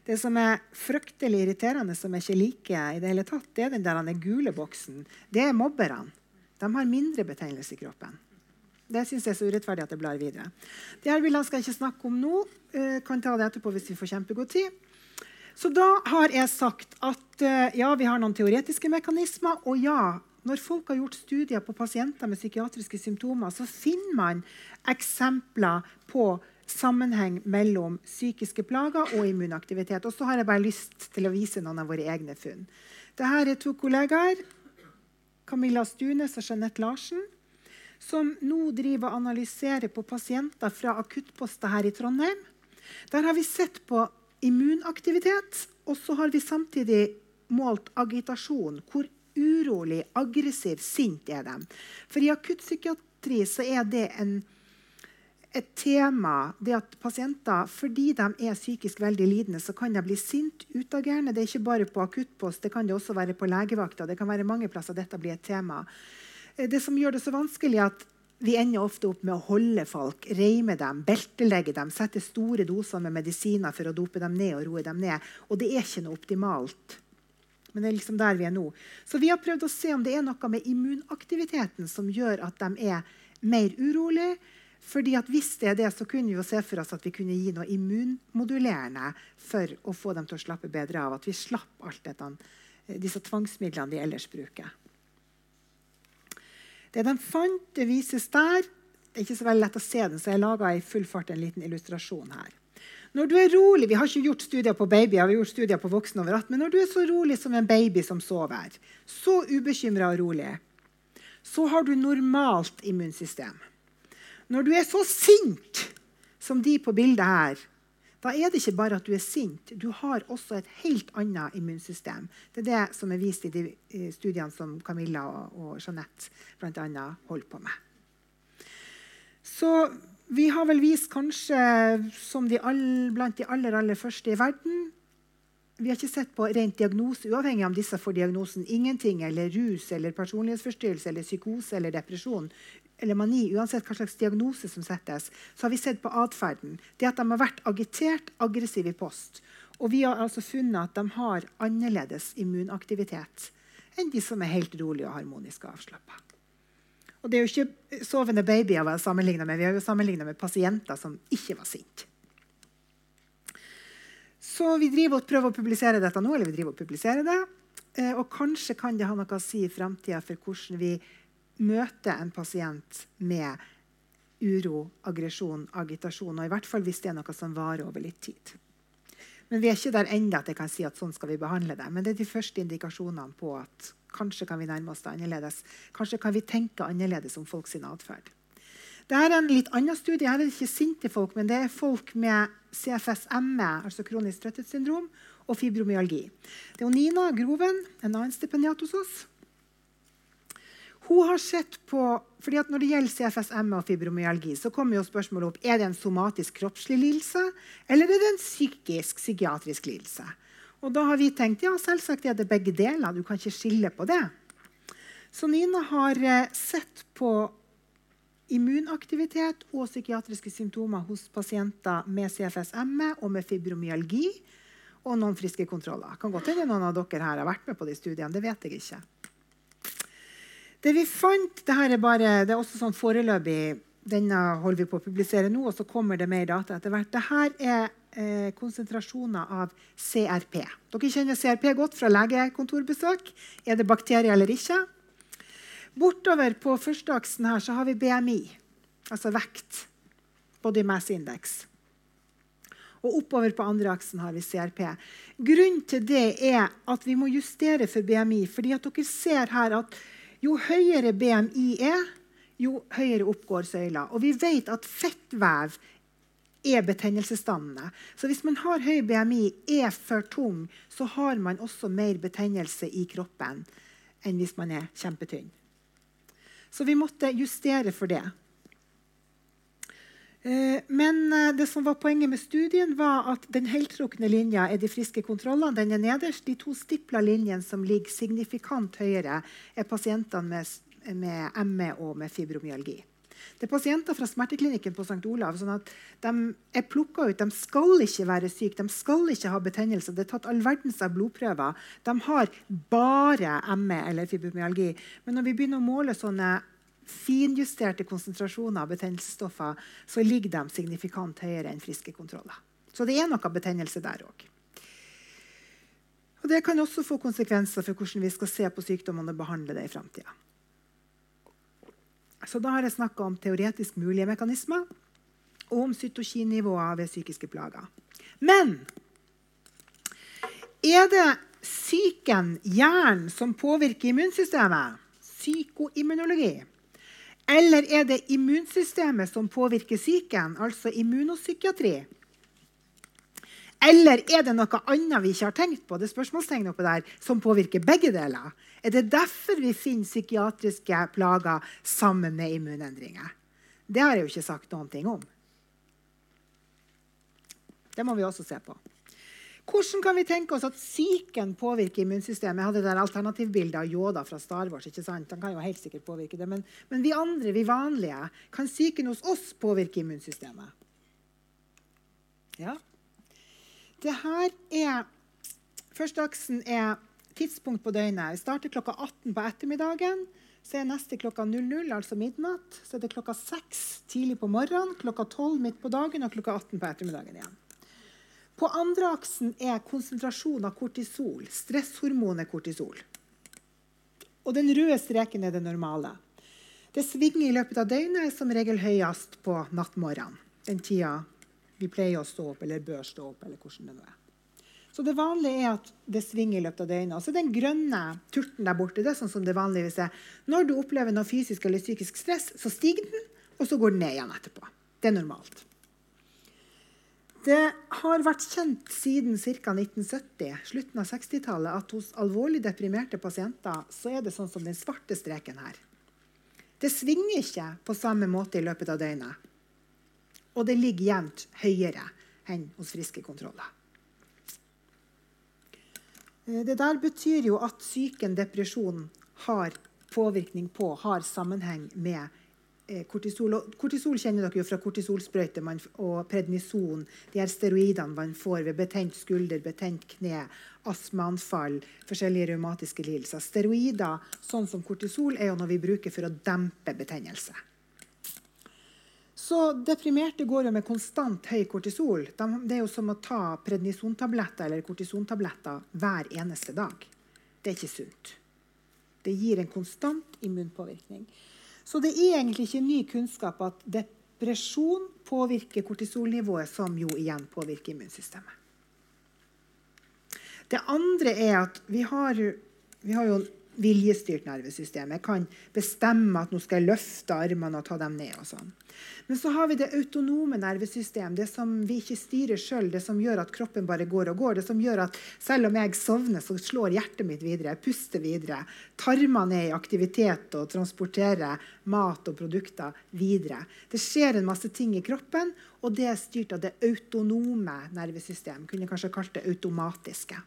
Det som er fryktelig irriterende, som jeg ikke liker, i det hele tatt, det er den der den gule boksen. Det er mobberne. De har mindre betegnelse i kroppen. Det syns jeg er så urettferdig at det blar videre. Det her bildene skal jeg ikke snakke om nå. Jeg eh, kan ta det etterpå hvis vi får kjempegod tid. Så da har jeg sagt at eh, ja, vi har noen teoretiske mekanismer. Og ja, når folk har gjort studier på pasienter med psykiatriske symptomer, så finner man eksempler på sammenheng mellom psykiske plager og immunaktivitet. Og så har jeg bare lyst til å vise noen av våre egne funn. Dette er to kollegaer, Camilla Stunes og Jeanette Larsen, som nå driver og analyserer på pasienter fra akuttposter her i Trondheim. Der har vi sett på immunaktivitet, og så har vi samtidig målt agitasjon. Hvor urolig, aggressiv, sint er de? For i akuttpsykiatri så er det en, et tema det at pasienter, fordi de er psykisk veldig lidende, så kan de bli sint, utagerende. Det er ikke bare på akuttpost, det kan det også være på legevakta. Det kan være mange plasser dette blir et tema. Det som gjør det så vanskelig, er at vi ender ofte opp med å holde folk, reime dem, beltelegge dem, sette store doser med medisiner for å dope dem ned og roe dem ned. Og det er ikke noe optimalt. Men det er liksom der vi er nå. Så vi har prøvd å se om det er noe med immunaktiviteten som gjør at de er mer urolige. Fordi at Hvis det er det, så kunne vi jo se for oss at vi kunne gi noe immunmodulerende for å få dem til å slappe bedre av. At vi slapp alt dette, disse tvangsmidlene de ellers bruker. Det de fant, det vises der. Det er ikke så veldig lett å se den, så jeg laga i full fart en liten illustrasjon her. Når du er rolig, Vi har ikke gjort studier på babyer, vi har gjort studier på voksne over 18, men når du er så rolig som en baby som sover, så ubekymra og rolig, så har du normalt immunsystem. Når du er så sint som de på bildet her, da er det ikke bare at du er sint, du har også et helt annet immunsystem. Det er det som er vist i de studiene som Camilla og, Jeanette bl.a. holder på med. Så vi har vel vist kanskje som de all, blant de aller, aller første i verden vi har ikke sett på rent diagnose, uavhengig av om disse får diagnosen ingenting, eller rus, eller personlighetsforstyrrelse, eller psykose eller depresjon eller mani, uansett hva slags diagnose som settes, så har vi sett på atferden. Det at de har vært agitert, aggressive i post. Og vi har altså funnet at de har annerledes immunaktivitet enn de som er helt rolige og harmoniske og avslappa. Og det er jo ikke sovende babyer vi har sammenligna med. Vi har jo sammenligna med pasienter som ikke var sinte. Så vi driver og prøver å publisere dette nå, eller vi driver og publiserer det. Eh, og kanskje kan det ha noe å si i framtida for hvordan vi møter en pasient med uro, aggresjon, agitasjon. Og i hvert fall hvis det er noe som varer over litt tid. Men vi er ikke der ennå at jeg kan si at sånn skal vi behandle det. Men det er de første indikasjonene på at kanskje kan vi nærme oss det annerledes. Kanskje kan vi tenke annerledes om folks atferd. Dette er en litt annen studie. Her er det ikke sinte folk, men det er folk med CFS-ME, altså kronisk trøtthetssyndrom, og fibromyalgi. Det er Nina Groven, en annen stipendiat hos oss, hun har sett på, fordi at Når det gjelder CFSM og fibromyalgi, så kommer jo spørsmålet opp er det en somatisk kroppslig lidelse eller er det en psykisk psykiatrisk lidelse. Og Da har vi tenkt ja, selvsagt er det begge deler. Du kan ikke skille på det. Så Nina har eh, sett på immunaktivitet og psykiatriske symptomer hos pasienter med CFS-ME og med fibromyalgi og noen friske kontroller. Kan godt hende noen av dere her har vært med på de studiene. Det vet jeg ikke. Det vi fant det er bare, det er også sånn foreløpig Denne holder vi på å publisere nå, og så kommer det mer data etter hvert. Dette er eh, konsentrasjoner av CRP. Dere kjenner CRP godt fra legekontorbesøk. Er det bakterier eller ikke? Bortover på første aksen her så har vi BMI, altså vekt. Body mass index. Og oppover på andre aksen har vi CRP. Grunnen til det er at vi må justere for BMI. fordi dere ser her at jo høyere BMI er, jo høyere oppgår søyla. Og vi vet at fettvev er betennelsesdannende. Så hvis man har høy BMI, er for tung, så har man også mer betennelse i kroppen enn hvis man er kjempetynn. Så vi måtte justere for det. Eh, men eh, det som var poenget med studien var at den heltrukne linja er de friske kontrollene. Den er nederst. De to stipla linjene som ligger signifikant høyere, er pasientene med, med ME og med fibromyalgi. Det er pasienter fra smerteklinikken på St. Olav. sånn at De er plukka ut. De skal ikke være syke, de skal ikke ha betennelse. Det er tatt all verdens av blodprøver. De har bare ME eller fibromyalgi. Men når vi begynner å måle sånne finjusterte konsentrasjoner av betennelsesstoffer, så ligger de signifikant høyere enn friske kontroller. Så det er noe betennelse der òg. Og Det kan også få konsekvenser for hvordan vi skal se på sykdommene og behandle det i framtida. Så da har jeg snakka om teoretisk mulige mekanismer og om cytokinnivåer ved psykiske plager. Men er det psyken, hjernen, som påvirker immunsystemet? Psykoimmunologi. Eller er det immunsystemet som påvirker psyken, altså immunopsykiatri? Eller er det noe annet vi ikke har tenkt på det spørsmålstegnet oppe der, som påvirker begge deler? Er det derfor vi finner psykiatriske plager sammen med immunendringer? Det har jeg jo ikke sagt noen ting om. Det må vi også se på. Hvordan kan vi tenke oss at psyken påvirker immunsystemet? Jeg hadde det alternativbildet av Yoda fra Star Wars. ikke sant? Han kan jo helt sikkert påvirke det. Men, men vi andre, vi vanlige, kan psyken hos oss påvirke immunsystemet? Ja. Det her er Første aksen er tidspunkt på døgnet. Vi starter klokka 18 på ettermiddagen. Så er neste klokka 00, altså midnatt. Så er det klokka 6 tidlig på morgenen, klokka 12 midt på dagen og klokka 18 på ettermiddagen igjen. På andre aksen er konsentrasjon av kortisol, stresshormonet kortisol. Og den røde streken er det normale. Det svinger i løpet av døgnet, som regel høyest på nattmorgenen. Den tida vi pleier å stå opp eller bør stå opp. eller hvordan det nå er. Så det vanlige er at det svinger i løpet av døgnet. Og så den grønne turten der borte, det er sånn som det vanligvis er. Når du opplever noe fysisk eller psykisk stress, så stiger den, og så går den ned igjen etterpå. Det er normalt. Det har vært kjent siden ca. 1970, slutten av 60-tallet, at hos alvorlig deprimerte pasienter så er det sånn som den svarte streken her. Det svinger ikke på samme måte i løpet av døgnet. Og det ligger jevnt høyere enn hos friske kontroller. Eh, det der betyr jo at psyken depresjon har påvirkning på, har sammenheng med kortisol. Og kortisol kjenner dere jo fra kortisolsprøyter og prednison. De her steroidene man får ved betent skulder, betent kne, astmaanfall, forskjellige revmatiske lidelser. Steroider sånn som kortisol er jo noe vi bruker for å dempe betennelse. Så deprimerte går jo med konstant høy kortisol. det er jo som å ta prednisontabletter eller kortisontabletter hver eneste dag. Det er ikke sunt. Det gir en konstant immunpåvirkning. Så det er egentlig ikke ny kunnskap at depresjon påvirker kortisolnivået, som jo igjen påvirker immunsystemet. Det andre er at vi har, vi har jo viljestyrt nervesystem. Jeg kan bestemme at nå skal jeg løfte armene og ta dem ned. og sånn. Men så har vi det autonome nervesystem, det som vi ikke styrer sjøl, det som gjør at kroppen bare går og går. Det som gjør at selv om jeg sovner, så slår hjertet mitt videre. Jeg puster videre. Tarmene er i aktivitet og transporterer mat og produkter videre. Det skjer en masse ting i kroppen, og det er styrt av det autonome nervesystem. Kunne kanskje kalt det automatiske.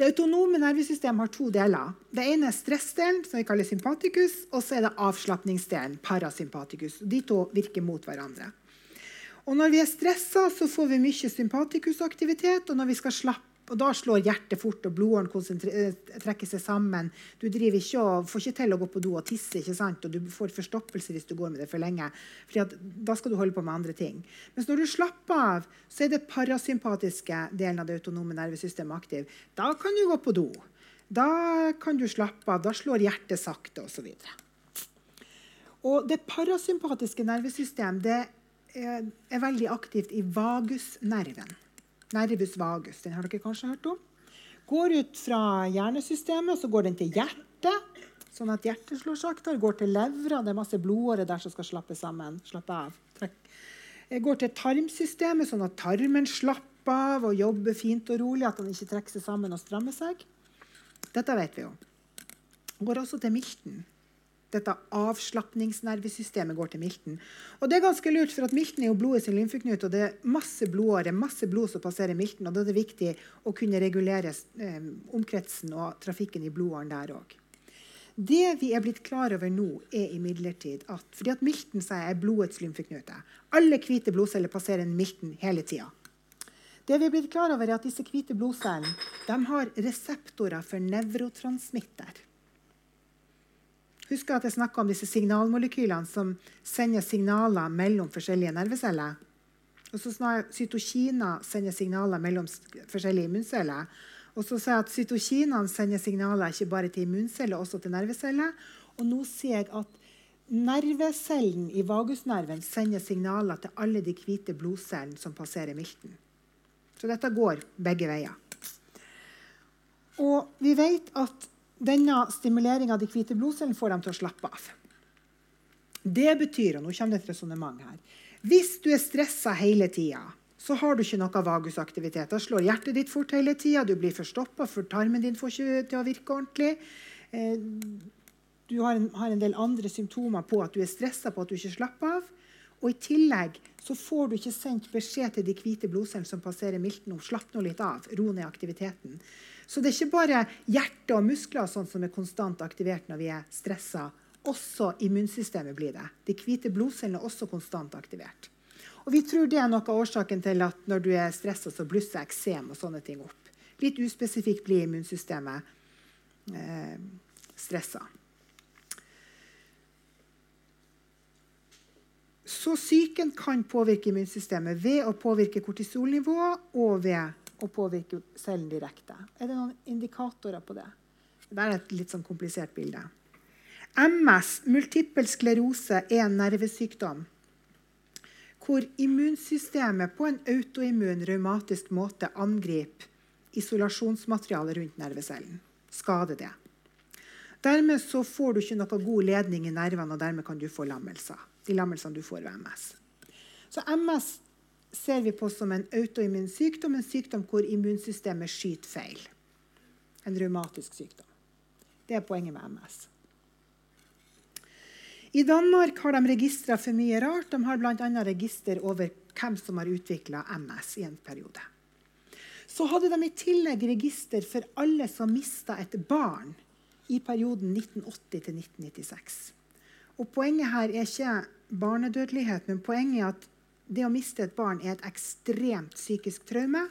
Det autonome nervesystemet har to deler. Det ene er stressdelen, som vi kaller sympatikus, og så er det avslapningsdelen, parasympatikus. De to virker mot hverandre. Og når vi er stressa, så får vi mye sympatikusaktivitet. Og når vi skal slappe og da slår hjertet fort, og blodåren eh, trekker seg sammen. Du ikke og, får ikke til å gå på do og tisse, ikke sant? og du får forstoppelse hvis du går med det for lenge. Fordi da skal du holde på med andre ting. Mens når du slapper av, så er det parasympatiske delen av det autonome nervesystemet aktiv. Da kan du gå på do. Da kan du slappe av. Da slår hjertet sakte, osv. Og det parasympatiske nervesystem det er, er veldig aktivt i vagusnerven nervus vagus. Den har dere kanskje hørt om. Går ut fra hjernesystemet, så går den til hjertet, sånn at hjertet slår saktere. Går til levra, det er masse blodårer der som skal slappe sammen. Slappe av. Trekk. Går til tarmsystemet, sånn at tarmen slapper av og jobber fint og rolig. At den ikke trekker seg sammen og strammer seg. Dette vet vi jo. Går også til milten dette avslapningsnervesystemet går til milten. Og det er ganske lurt, for at milten er jo blodet sin lymfeknut, og det er masse blodårer, masse blod som passerer milten. og Da er det viktig å kunne regulere eh, omkretsen og trafikken i blodåren der òg. Det vi er blitt klar over nå, er imidlertid at fordi at milten er blodets lymfeknute Alle hvite blodceller passerer milten hele tida. Det vi er blitt klar over er at Disse hvite blodcellene har reseptorer for nevrotransmitter. Husk at jeg snakka om disse signalmolekylene som sender signaler mellom forskjellige nerveceller. Og så Cytokiner sender signaler mellom forskjellige immunceller. Og så sier jeg at Cytokinene sender signaler ikke bare til immunceller, også til nerveceller. Og nå sier jeg at nervecellen i vagusnerven sender signaler til alle de hvite blodcellene som passerer milten. Så dette går begge veier. Og vi vet at denne stimuleringa av de hvite blodcellene får dem til å slappe av. Det betyr, og nå kommer det et resonnement her Hvis du er stressa hele tida, så har du ikke noe vagusaktivitet. Da slår hjertet ditt fort hele tida, du blir forstoppa, for tarmen din får ikke til å virke ordentlig. Eh, du har en, har en del andre symptomer på at du er stressa, på at du ikke slapper av. Og I tillegg så får du ikke sendt beskjed til de hvite blodcellene som passerer milten om slapp nå litt av, ro ned aktiviteten. Så det er ikke bare hjerte og muskler sånn som er konstant aktivert når vi er stressa. Også immunsystemet blir det. De hvite blodcellene er også konstant aktivert. Og Vi tror det er noe av årsaken til at når du er stressa, så blusser eksem og sånne ting opp. Litt uspesifikt blir immunsystemet eh, stressa. Så psyken kan påvirke immunsystemet ved å påvirke kortisolnivået og ved å påvirker cellen direkte. Er det noen indikatorer på det? Det er et litt sånn komplisert bilde. MS, multippel sklerose, er en nervesykdom hvor immunsystemet på en autoimmun, revmatisk måte angriper isolasjonsmaterialet rundt nervecellen. Skader det. Dermed får du ikke noe god ledning i nervene, og dermed kan du få lammelser de lammelsene du får ved MS. Så MS ser vi på som en autoimmun sykdom, en sykdom hvor immunsystemet skyter feil. En revmatisk sykdom. Det er poenget med MS. I Danmark har de registre for mye rart. De har bl.a. register over hvem som har utvikla MS i en periode. Så hadde de i tillegg register for alle som mista et barn i perioden 1980 til 1996. Og Poenget her er ikke barnedødelighet, men poenget er at det å miste et barn er et ekstremt psykisk traume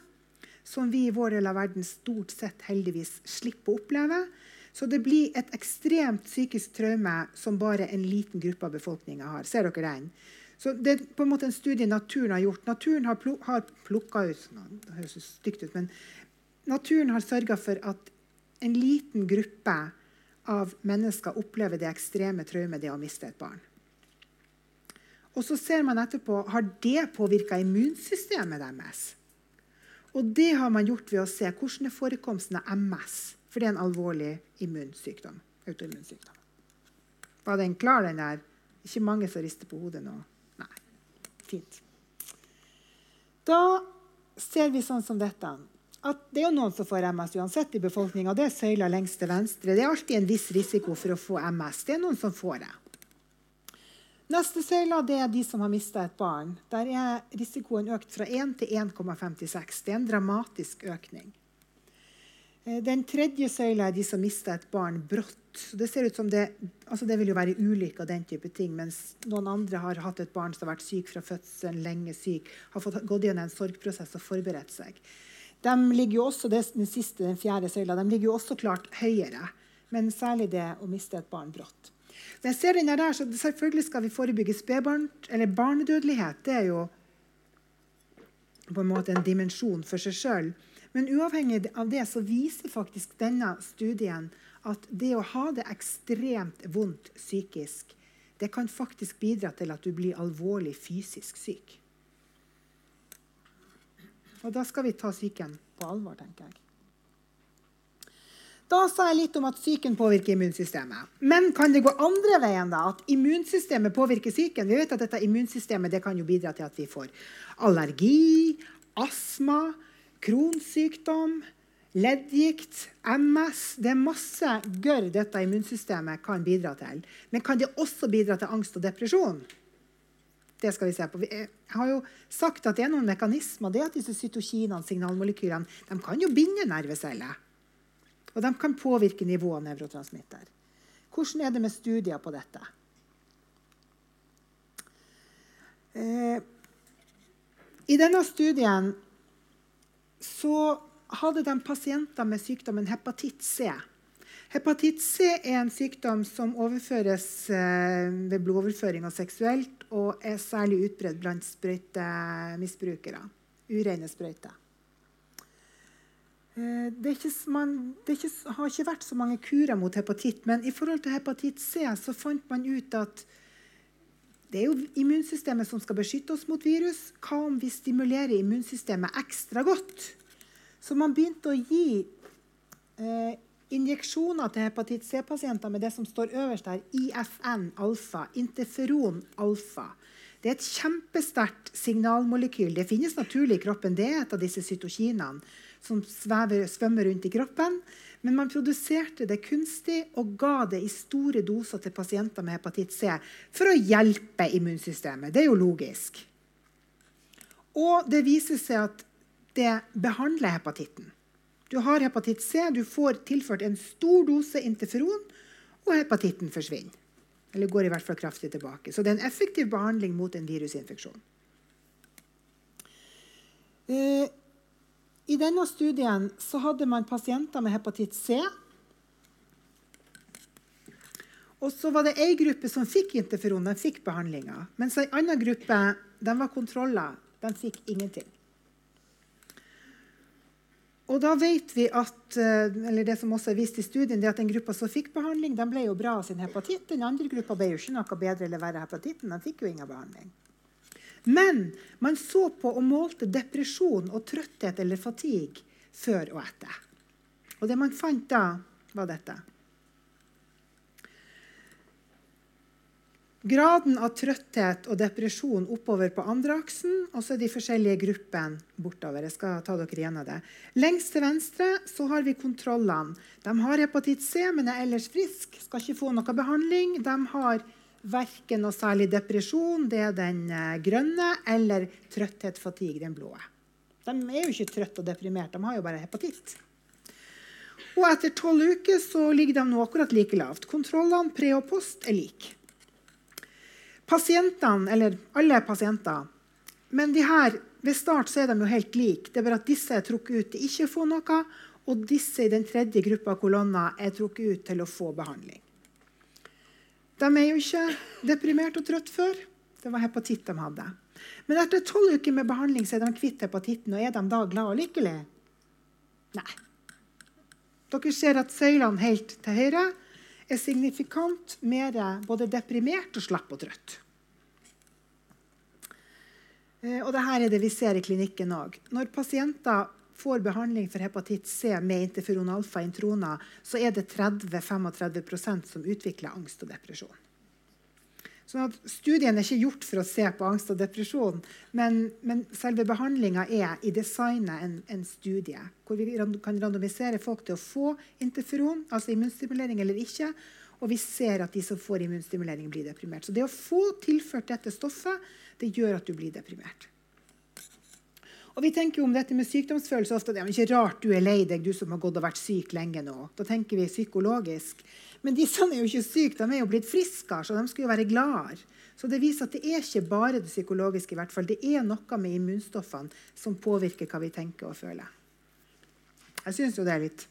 som vi i vår del av verden stort sett heldigvis slipper å oppleve. Så det blir et ekstremt psykisk traume som bare en liten gruppe av befolkninga har. Ser dere den? Så Det er på en måte en studie naturen har gjort. Naturen har, pl har plukka ut Det høres stygt ut, men naturen har sørga for at en liten gruppe av mennesker opplever det ekstreme traumet det å miste et barn. Og så ser man etterpå har det påvirka immunsystemet deres. Og det har man gjort ved å se hvordan er forekomsten av MS. For det er en alvorlig immunsykdom. autoimmunsykdom. Var den klar, den der? Ikke mange som rister på hodet nå? Nei. Fint. Da ser vi sånn som dette at det er jo noen som får MS uansett i befolkninga. Det er søyla lengst til venstre. Det er alltid en viss risiko for å få MS. Det er noen som får det. Neste søyla det er de som har mista et barn. Der er risikoen økt fra 1 til 1,56. Det er en dramatisk økning. Eh, den tredje søyla er de som mista et barn brått. det ser det, altså det vil jo være ulykker den type ting, mens noen andre har hatt et barn som har vært syk fra fødselen, lenge syk, har fått gått gjennom en sorgprosess og forberedt seg de ligger jo også, den siste, den fjerde søyla, de ligger jo også klart høyere. Men særlig det å miste et barn brått. Når jeg ser denne der, så Selvfølgelig skal vi forebygge spedbarn, eller barnedødelighet. Det er jo på en måte en dimensjon for seg sjøl. Men uavhengig av det så viser faktisk denne studien at det å ha det ekstremt vondt psykisk, det kan faktisk bidra til at du blir alvorlig fysisk syk. Og da skal vi ta psyken på alvor, tenker jeg. Da sa jeg litt om at psyken påvirker immunsystemet. Men kan det gå andre veien? da? At immunsystemet påvirker psyken? Vi vet at dette immunsystemet det kan jo bidra til at vi får allergi, astma, kronsykdom, leddgikt, MS. Det er masse gørr dette immunsystemet kan bidra til. Men kan det også bidra til angst og depresjon? Det skal vi se på. Jeg har jo sagt at det er noen mekanismer. det at disse cytokinene, signalmolekylene, de kan jo binde nerveceller. Og de kan påvirke nivået av nevrotransmitter. Hvordan er det med studier på dette? Eh, I denne studien så hadde de pasienter med sykdommen hepatitt C. Hepatitt C er en sykdom som overføres eh, ved blodoverføring og seksuelt og er særlig utbredt blant sprøytemisbrukere. Ureine sprøyter. Eh, det, ikke, man, det ikke, har ikke vært så mange kurer mot hepatitt, men i forhold til hepatitt C så fant man ut at det er jo immunsystemet som skal beskytte oss mot virus. Hva om vi stimulerer immunsystemet ekstra godt? Så man begynte å gi eh, injeksjoner til hepatitt C-pasienter med det som står øverst her, IFN-alfa, interferon alfa. Det er et kjempesterkt signalmolekyl. Det finnes naturlig i kroppen. Det er et av disse cytokinene som svever, svømmer rundt i kroppen. Men man produserte det kunstig og ga det i store doser til pasienter med hepatitt C for å hjelpe immunsystemet. Det er jo logisk. Og det viser seg at det behandler hepatitten. Du har hepatitt C, du får tilført en stor dose interferon, og hepatitten forsvinner. Eller går i hvert fall kraftig tilbake. Så det er en effektiv behandling mot en virusinfeksjon. Eh, i denne studien hadde man pasienter med hepatitt C. Og så var det ei gruppe som fikk interferon, de fikk behandlinga. Mens ei anna gruppe de var kontroller. De fikk ingenting. Og da vet vi at, eh, eller det som også er vist i studien, det at den gruppa som fikk behandling, de ble jo bra av sin hepatitt. Den andre gruppa ble jo ikke noe bedre eller verre hepatitten. De fikk jo ingen behandling. Men man så på og målte depresjon og trøtthet eller fatigue før og etter. Og det man fant da, var dette. Graden av trøtthet og depresjon oppover på andre aksen, og så er de forskjellige gruppene bortover. Jeg skal ta dere igjen av det. Lengst til venstre så har vi kontrollene. De har hepatitt C, men er ellers friske. Skal ikke få noe behandling. De har verken noe særlig depresjon, det er den eh, grønne, eller trøtthet, fatigue, den blå. De er jo ikke trøtte og deprimerte, de har jo bare hepatitt. Og etter tolv uker så ligger de nå akkurat like lavt. Kontrollene pre og post er like. Pasientene, eller alle pasienter Men de her, ved start så er de jo helt like. Det er bare at disse er trukket ut til ikke å få noe, og disse i den tredje gruppa kolonner er trukket ut til å få behandling. De er jo ikke deprimert og trøtt før. Det var hepatitt de hadde. Men etter tolv uker med behandling så er de kvitt hepatitten. Og er de da glad og lykkelige? Nei. Dere ser at søylene helt til høyre er signifikant mer både deprimert og slapp og trøtt. Eh, og dette er det vi ser i klinikken òg. Når pasienter får behandling for hepatitt C med interferon alfa introna, så er det 30-35% som utvikler angst og depresjon. Så studien er ikke gjort for å se på angst og depresjon, men, men selve behandlinga er i designet en, en, studie hvor vi kan randomisere folk til å få interferon, altså immunstimulering eller ikke, og vi ser at de som får immunstimulering, blir deprimert. Så det å få tilført dette stoffet, det gjør at du blir deprimert. Og vi tenker jo om dette med sykdomsfølelse ofte det er ikke rart du er lei deg, du som har gått og vært syk lenge nå. Da tenker vi psykologisk. Men disse er jo ikke syke, de er jo blitt friskere, så de skal jo være gladere. Så det viser at det er ikke bare det psykologiske. i hvert fall. Det er noe med immunstoffene som påvirker hva vi tenker og føler. Jeg syns jo det er litt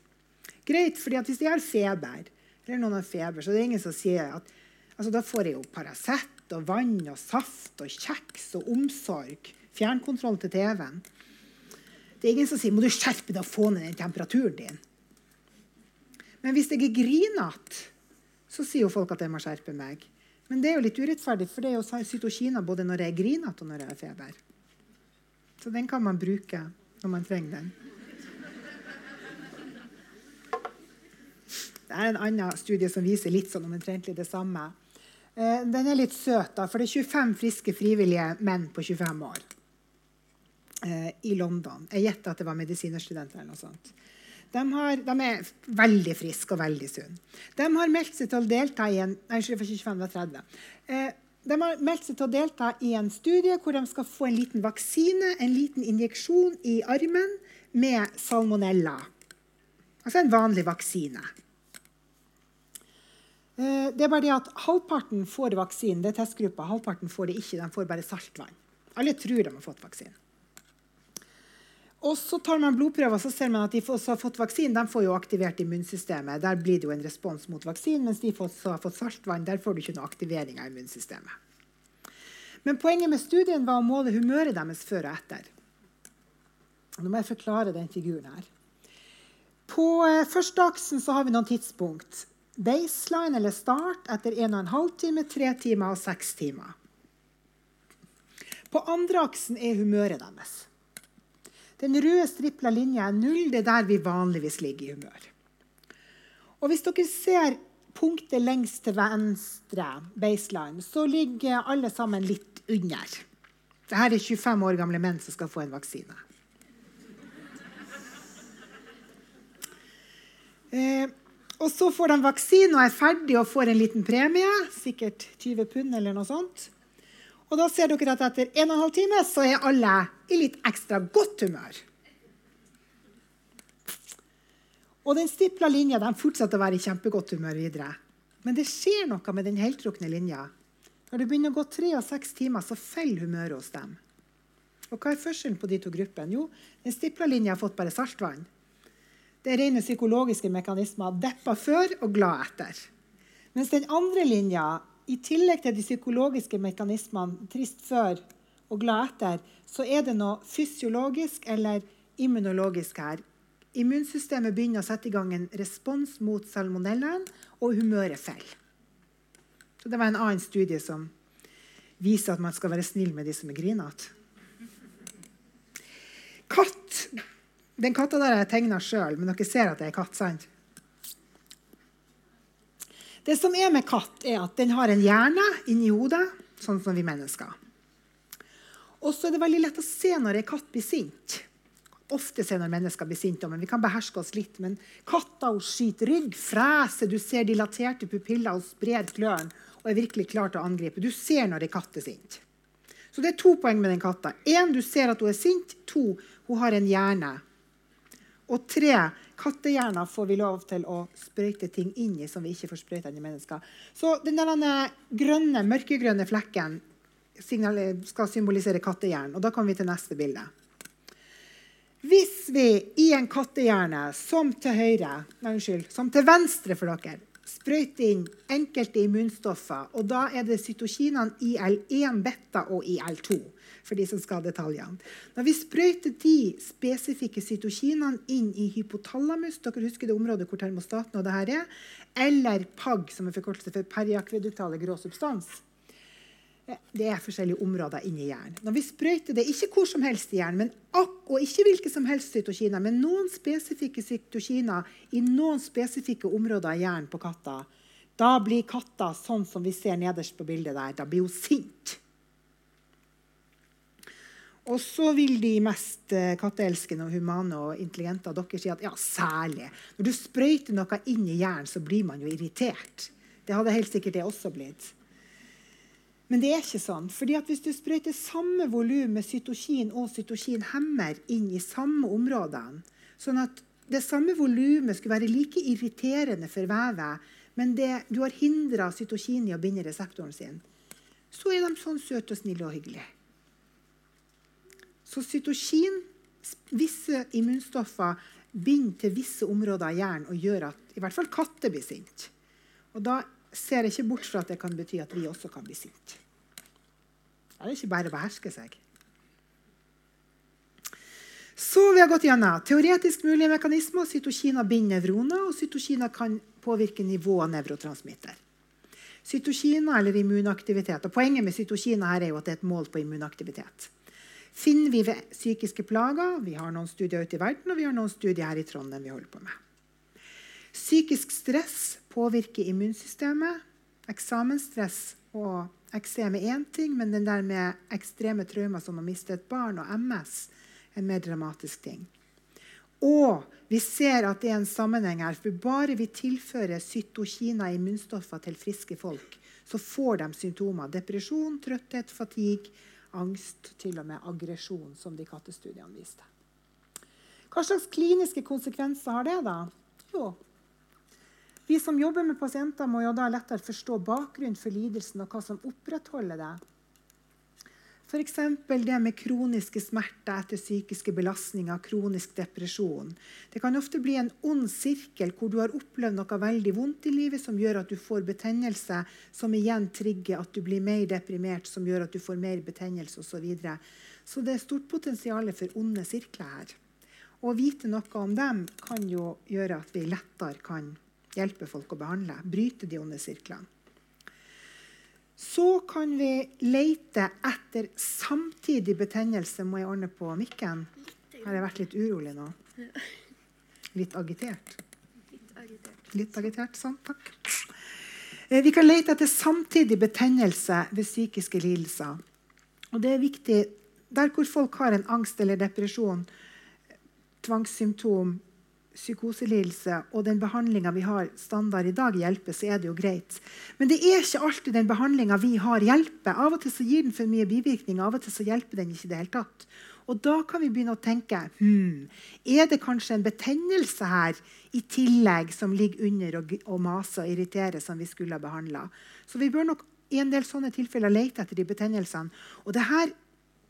greit, fordi hvis jeg har feber, eller noen har feber, så det er ingen som sier at altså, Da får jeg jo Paracet og vann og saft og kjeks og omsorg. Fjernkontroll til TV-en. Det er ingen som sier må du skjerpe deg og få ned den temperaturen din. Men hvis jeg er grinete, så sier jo folk at jeg må skjerpe meg. Men det er jo litt urettferdig, for det er jo cytokiner både når jeg er grinete og når jeg har feber. Så den kan man bruke når man trenger den. Det er en annen studie som viser litt sånn omtrentlig det samme. Eh, den er litt søt, da, for det er 25 friske frivillige menn på 25 år eh, i London. Jeg gjetter at det var medisinerstudenter. eller noe sånt. De, har, de, er veldig friske og veldig sunne. De har meldt seg til å delta i en, nei, 25, 30. Eh, de har meldt seg til å delta i en studie hvor de skal få en liten vaksine, en liten injeksjon i armen med salmonella. Altså en vanlig vaksine. Eh, det er bare det at Halvparten får vaksinen. det er testgruppa, halvparten får det ikke. De får bare saltvann. Alle tror de har fått vaksinen. Og så tar man blodprøver så ser man at de som har fått vaksinen, de får jo aktivert immunsystemet. Der blir det jo en respons mot vaksinen, mens de som har fått saltvann, der får du ikke noe aktivering av immunsystemet. Men poenget med studien var å måle humøret deres før og etter. Nå må jeg forklare den figuren her. På eh, første aksen så har vi noen tidspunkt. Baseline eller start etter 1 12 time, 3 timer og 6 timer. På andre aksen er humøret deres. Den røde stripla linja er null. Det er der vi vanligvis ligger i humør. Og hvis dere ser punktet lengst til venstre, baseline, så ligger alle sammen litt under. Dette er 25 år gamle menn som skal få en vaksine. Eh, og så får de vaksine og er ferdig og får en liten premie, sikkert 20 pund eller noe sånt. Og da ser dere at etter 1 12 time så er alle i litt ekstra godt humør. Og den stipla linja de fortsetter å være i kjempegodt humør videre. Men det skjer noe med den heltrukne linja. Når det begynner å gå tre og seks timer, så faller humøret hos dem. Og hva er forskjellen på de to gruppene? Jo, den stipla linja har fått bare saltvann. Det er rene psykologiske mekanismer. Deppa før og glad etter. Mens den andre linja, i tillegg til de psykologiske mekanismene trist før og glad etter, så er det noe fysiologisk eller immunologisk her. Immunsystemet begynner å sette i gang en respons mot salmonellaen, og humøret faller. Det var en annen studie som viser at man skal være snill med de som er grinete. Katt den katta der har jeg tegna sjøl, men dere ser at det er katt. sant? Det som er med katt, er at den har en hjerne inni hodet, sånn som vi mennesker. Og så er det veldig lett å se når en katt blir sint. Ofte se når mennesker blir sinte, men vi kan beherske oss litt. Men katta skyter rygg, freser, du ser dilaterte pupiller og sprer klørne og er virkelig klar til å angripe. Du ser når en katt er sint. Så det er to poeng med den katta. Én, du ser at hun er sint. To, hun har en hjerne og tre, kattehjerner får vi lov til å sprøyte ting inn i som vi ikke får sprøyta inn i mennesker. Så den der grønne, mørkegrønne flekken skal symbolisere kattehjernen. Og da kommer vi til neste bilde. Hvis vi i en kattehjerne som til høyre, nei, unnskyld, som til venstre for dere, sprøyter inn enkelte immunstoffer, og da er det cytokinene IL1 beta og IL2 for de som skal detaljene. Når vi sprøyter de spesifikke cytokinene inn i hypotalamus, dere husker det området hvor termostaten og det her er, eller PAG, som er forkortelse for periakveduktale grå substans, det er forskjellige områder inni hjernen. Når vi sprøyter det ikke hvor som helst i hjernen, og ikke hvilke som helst cytokiner, men noen spesifikke cytokiner i noen spesifikke områder i hjernen på katta, da blir katta sånn som vi ser nederst på bildet der. Da blir hun sint. Og så vil de mest eh, katteelskende og humane og intelligente av dere si at ja, særlig. Når du sprøyter noe inn i hjernen, så blir man jo irritert. Det hadde helt sikkert jeg også blitt. Men det er ikke sånn. fordi at hvis du sprøyter samme volum med cytokin og cytokinhemmer inn i samme områdene, sånn at det samme volumet skulle være like irriterende for vevet, men det, du har hindra cytokin i å binde reseptoren sin, så er de sånn søte og snille og hyggelige. Så cytokin, visse immunstoffer, binder til visse områder av hjernen og gjør at i hvert fall katter blir sinte. Og da ser jeg ikke bort fra at det kan bety at vi også kan bli sinte. Det er ikke bare å beherske seg. Så vi har gått gjennom teoretisk mulige mekanismer. Cytokina binder nevroner, og cytokina kan påvirke nivået av nevrotransmitter. Cytokina eller immunaktivitet. Og Poenget med cytokiner her er jo at det er et mål på immunaktivitet finner vi ved psykiske plager. Vi har noen studier ute i verden, og vi har noen studier her i Trondheim vi holder på med. Psykisk stress påvirker immunsystemet. Eksamensstress og eksem er én ting, men den der med ekstreme traumer som å miste et barn og MS er en mer dramatisk ting. Og vi ser at det er en sammenheng her. For bare vi tilfører cytokina immunstoffer, til friske folk, så får de symptomer. Depresjon, trøtthet, fatigue, angst, til og med aggresjon, som de kattestudiene viste. Hva slags kliniske konsekvenser har det? da? Jo, vi som jobber med pasienter, må jo da lettere forstå bakgrunnen for lidelsen og hva som opprettholder det. F.eks. det med kroniske smerter etter psykiske belastninger, kronisk depresjon. Det kan ofte bli en ond sirkel hvor du har opplevd noe veldig vondt i livet som gjør at du får betennelse, som igjen trigger at du blir mer deprimert, som gjør at du får mer betennelse osv. Så, videre. så det er stort potensial for onde sirkler her. Å vite noe om dem kan jo gjøre at vi lettere kan hjelpe folk å behandle. Bryte de onde sirklene. Så kan vi lete etter samtidig betennelse. Må jeg ordne på mikken? Har jeg vært litt urolig nå? Litt agitert? Litt agitert, sant? Takk. Eh, vi kan lete etter samtidig betennelse ved psykiske lidelser. Og det er viktig der hvor folk har en angst eller depresjon, tvangssymptom, psykoselidelse og den behandlinga vi har standard i dag, hjelper, så er det jo greit. Men det er ikke alltid den behandlinga vi har, hjelper. Av og til så gir den for mye bivirkninger, av og til så hjelper den ikke i det hele tatt. Og da kan vi begynne å tenke hmm, er det kanskje en betennelse her i tillegg som ligger under og, og maser og irriterer, som vi skulle ha behandla. Så vi bør nok i en del sånne tilfeller lete etter de betennelsene. Og det her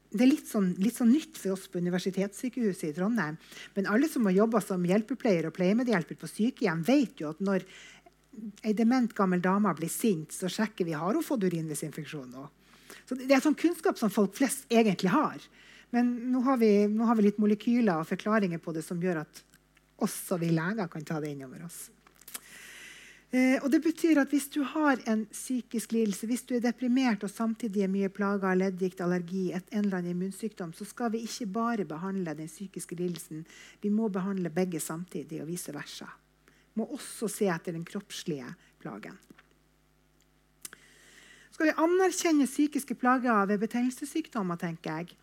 det er litt sånn, litt sånn, nytt for oss på Universitetssykehuset i Trondheim. Men alle som har jobba som hjelpepleier og pleiemedhjelper på sykehjem, vet jo at når ei dement gammel dame blir sint, så sjekker vi har hun fått urinveisinfeksjon. Så det er sånn kunnskap som folk flest egentlig har. Men nå har, vi, nå har, vi, litt molekyler og forklaringer på det som gjør at også vi leger kan ta det inn over oss. Eh, og det betyr at Hvis du har en psykisk lidelse, hvis du er deprimert og samtidig er mye plaga av leddgikt, allergi, et, en eller annen immunsykdom, så skal vi ikke bare behandle den psykiske lidelsen. Vi må behandle begge samtidig, og vice versa. Vi må også se etter den kroppslige plagen. Skal vi anerkjenne psykiske plager ved betennelsessykdommer, tenker jeg,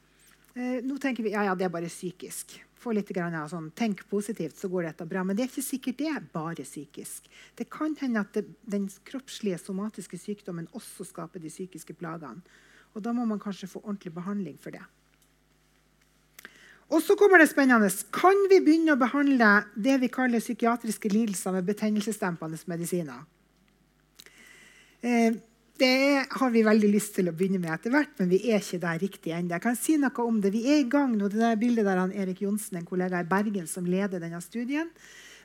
Eh, nå tenker vi ja, ja, det er bare psykisk. Få litt grann, sånn, Tenk positivt, så går dette bra. Men det er ikke sikkert det er bare psykisk. Det kan hende at det, den kroppslige, somatiske sykdommen også skaper de psykiske plagene. Og da må man kanskje få ordentlig behandling for det. Og så kommer det spennende. Kan vi begynne å behandle det vi kaller psykiatriske lidelser med betennelsesdempende medisiner? Eh, det har vi veldig lyst til å begynne med etter hvert, men vi er ikke der riktig ennå. Jeg kan si noe om det. Vi er i gang nå. Det der bildet der han Erik Johnsen, en kollega i Bergen, som leder denne studien.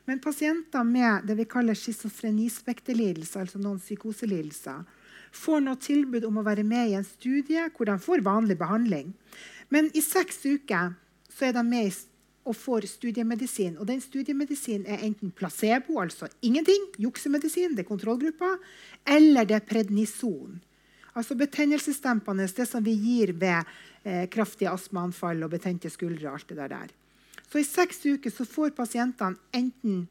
Men pasienter med det vi kaller schizofrenispekterlidelser, altså noen psykoselidelser, får nå tilbud om å være med i en studie hvor de får vanlig behandling. Men i seks uker er de med i og får studiemedisin. Og den studiemedisinen er enten placebo, altså ingenting, juksemedisin, det er kontrollgruppa, eller det er prednison. Altså betennelsesdempende, det som vi gir ved eh, kraftige astmaanfall og betente skuldre. alt det der. Så I seks uker så får pasientene enten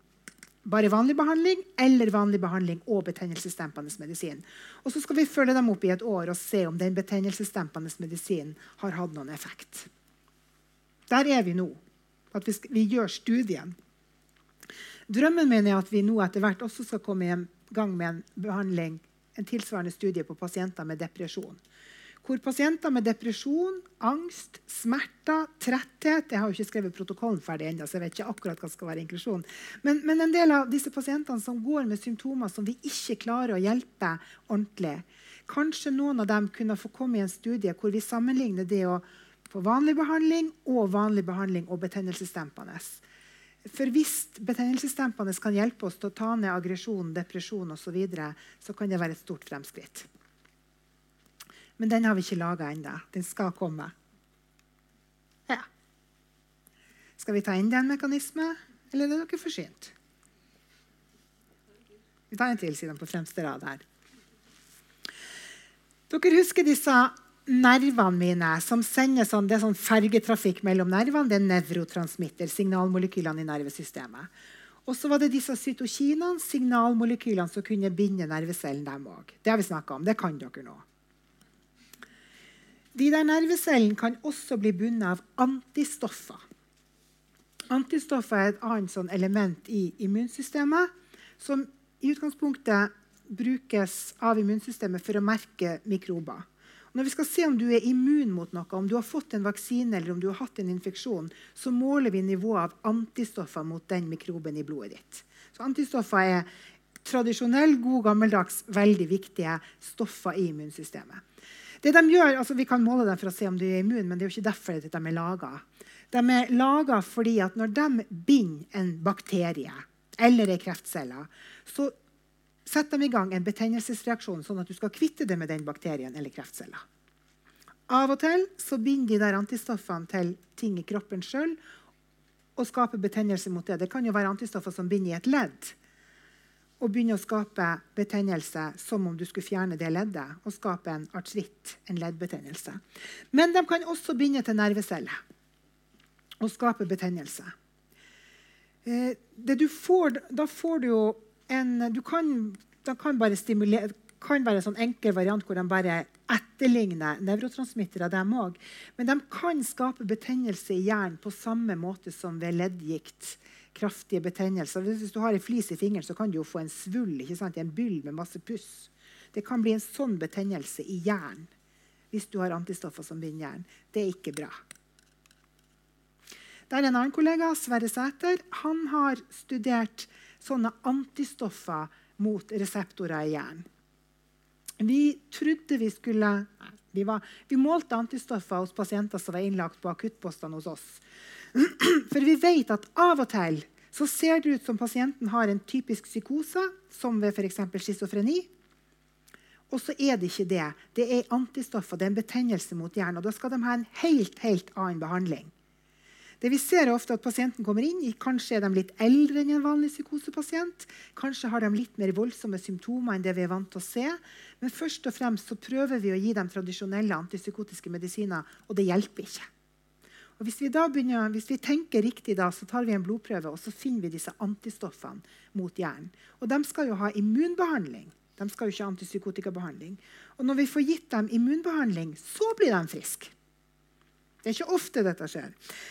bare vanlig behandling eller vanlig behandling og betennelsesdempende medisin. Og Så skal vi følge dem opp i et år og se om den betennelsesdempende medisinen har hatt noen effekt. Der er vi nå. At vi, vi gjør studien. Drømmen min er at vi nå etter hvert også skal komme i gang med en behandling, en tilsvarende studie på pasienter med depresjon. Hvor pasienter med depresjon, angst, smerter, tretthet Jeg har jo ikke skrevet protokollen ferdig ennå, så jeg vet ikke akkurat hva skal være inklusjon. Men, men, en del av disse pasientene som går med symptomer som vi ikke klarer å hjelpe ordentlig Kanskje noen av dem kunne få komme i en studie hvor vi sammenligner det å på vanlig behandling og vanlig behandling og betennelsesdempende. For hvis betennelsesdempende kan hjelpe oss til å ta ned aggresjon, depresjon osv., så, videre, så kan det være et stort fremskritt. Men den har vi ikke laga ennå. Den skal komme. Ja. Skal vi ta inn den mekanismen, eller er dere forsynt? Vi tar en til, siden på fremste rad her. Dere husker disse nervene mine som sender sånn, det er sånn fergetrafikk mellom nervene. Det er nevrotransmitter, signalmolekylene i nervesystemet. Og så var det disse cytokinene, signalmolekylene, som kunne binde nervecellen, dem òg. Det har vi snakka om. Det kan dere nå. De der nervecellene kan også bli bundet av antistoffer. Antistoffer er et annet sånn element i immunsystemet som i utgangspunktet brukes av immunsystemet for å merke mikrober. Når vi skal se om du er immun mot noe, om du har fått en vaksine eller om du har hatt en infeksjon, så måler vi nivået av antistoffer mot den mikroben i blodet ditt. Så Antistoffer er tradisjonell, god, gammeldags, veldig viktige stoffer i immunsystemet. Det de gjør, altså Vi kan måle dem for å se om du er immun, men det er jo ikke derfor de er laga. De er laga fordi at når de binder en bakterie eller ei kreftcelle, så Sett dem i gang en betennelsesreaksjon, sånn at du skal kvitte det med den bakterien eller kreftcella. Av og til så binder de der antistoffene til ting i kroppen sjøl. og skaper betennelse mot det. Det kan jo være antistoffer som binder i et ledd og begynner å skape betennelse som om du skulle fjerne det leddet, og skape en artritt, en leddbetennelse. Men de kan også binde til nerveceller og skape betennelse. Eh, får, da får du jo en du kan, De kan bare stimulere kan være en sånn enkel variant hvor de bare etterligner nevrotransmittere. dem også. Men de kan skape betennelse i hjernen på samme måte som ved leddgikt. kraftige betennelser. Hvis du har en flis i fingeren, så kan du jo få en svull, en byll med masse puss. Det kan bli en sånn betennelse i hjernen hvis du har antistoffer som binder hjernen. Det er ikke bra. Der er en annen kollega, Sverre Sæter. Han har studert sånne antistoffer mot reseptorer i hjernen. Vi trodde vi skulle vi, var, vi, målte antistoffer hos pasienter som var innlagt på akuttpostene hos oss. For vi vet at av og til så ser det ut som pasienten har en typisk psykose, som ved f.eks. schizofreni. Og så er det ikke det. Det er antistoffer, det er en betennelse mot hjernen. Og da skal de ha en helt, helt annen behandling. Det vi ser er ofte at Pasienten kommer inn, kanskje er de litt eldre enn en vanlig psykosepasient. Kanskje har de litt mer voldsomme symptomer enn det vi er vant til å se. Men først og fremst så prøver vi å gi dem tradisjonelle antipsykotiske medisiner, og det hjelper ikke. Og hvis vi, begynner, hvis vi, tenker riktig, da, så tar vi en blodprøve og så finner vi disse antistoffene mot hjernen. Og De skal jo ha immunbehandling. De skal jo ikke ha antipsykotikabehandling. Og når vi får gitt dem immunbehandling, så blir de friske. Det er ikke ofte dette skjer.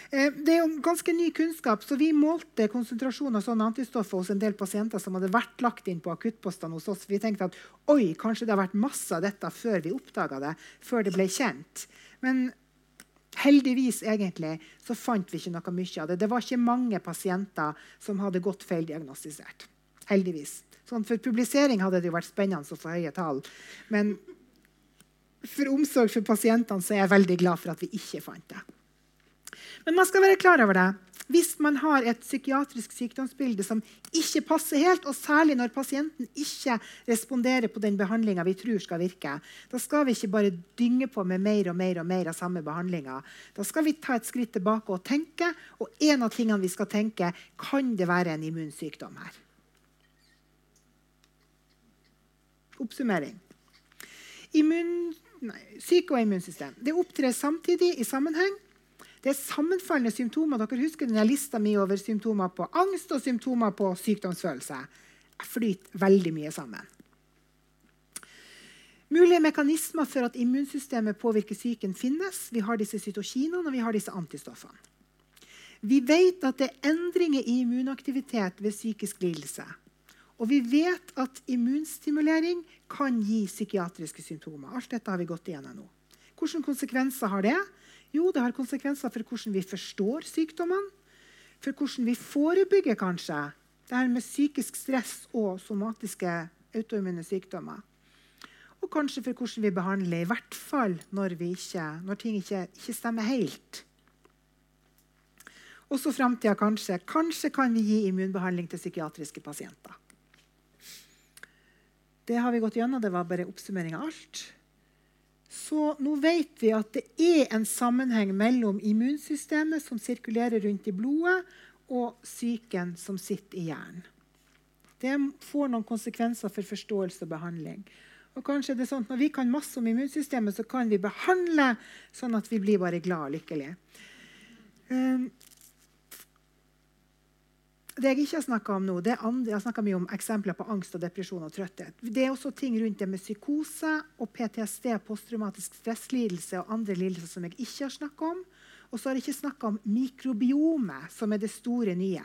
Eh, det er jo ganske ny kunnskap, så Vi målte konsentrasjonen av sånne antistoffer hos en del pasienter som hadde vært lagt inn på akuttpostene hos oss. Vi tenkte at oi, kanskje det har vært masse av dette før vi oppdaga det. før det ble kjent. Men heldigvis egentlig, så fant vi ikke noe mye av det. Det var ikke mange pasienter som hadde gått feildiagnostisert. Heldigvis. Sånn, for publisering hadde det jo vært spennende å få høye tall. Men for omsorg for pasientene så er jeg veldig glad for at vi ikke fant det. Men man skal være klar over det. Hvis man har et psykiatrisk sykdomsbilde som ikke passer helt, og særlig når pasienten ikke responderer på den behandlinga vi tror skal virke, da skal vi ikke bare dynge på med mer og mer og mer av samme behandlinga. Da skal vi ta et skritt tilbake og tenke, og en av tingene vi skal tenke, kan det være en immunsykdom her? Oppsummering. Immun nei, syke og immunsystem. Det opptrer samtidig i sammenheng. Det er sammenfallende symptomer. Dere husker denne lista mi over symptomer på angst og symptomer på sykdomsfølelse. Jeg flyter veldig mye sammen. Mulige mekanismer for at immunsystemet påvirker psyken, finnes. Vi har disse cytokinene og vi har disse antistoffene. Vi vet at det er endringer i immunaktivitet ved psykisk lidelse. Og vi vet at immunstimulering kan gi psykiatriske symptomer. Alt dette har vi gått igjennom nå. Hvilke konsekvenser har det? Jo, det har konsekvenser for hvordan vi forstår sykdommene. For hvordan vi forebygger kanskje det her med psykisk stress og somatiske autoimmune sykdommer. Og kanskje for hvordan vi behandler, i hvert fall når, ikke, når ting ikke, ikke, stemmer helt. Også framtida kanskje. Kanskje kan vi gi immunbehandling til psykiatriske pasienter. Det har vi gått gjennom. Det var bare oppsummering av alt. Så nå vet vi at det er en sammenheng mellom immunsystemet som sirkulerer rundt i blodet, og psyken som sitter i hjernen. Det får noen konsekvenser for forståelse og behandling. Og kanskje det er sånn at Når vi kan masse om immunsystemet, så kan vi behandle sånn at vi blir bare glad og lykkelige. Um, det jeg ikke har snakka om nå, det er andre, jeg har mye om eksempler på angst, og depresjon og trøtthet. Det er også ting rundt det med psykose og PTSD, posttraumatisk stresslidelse og andre lidelser som jeg ikke har snakka om. Og så har jeg ikke snakka om mikrobiomet, som er det store nye.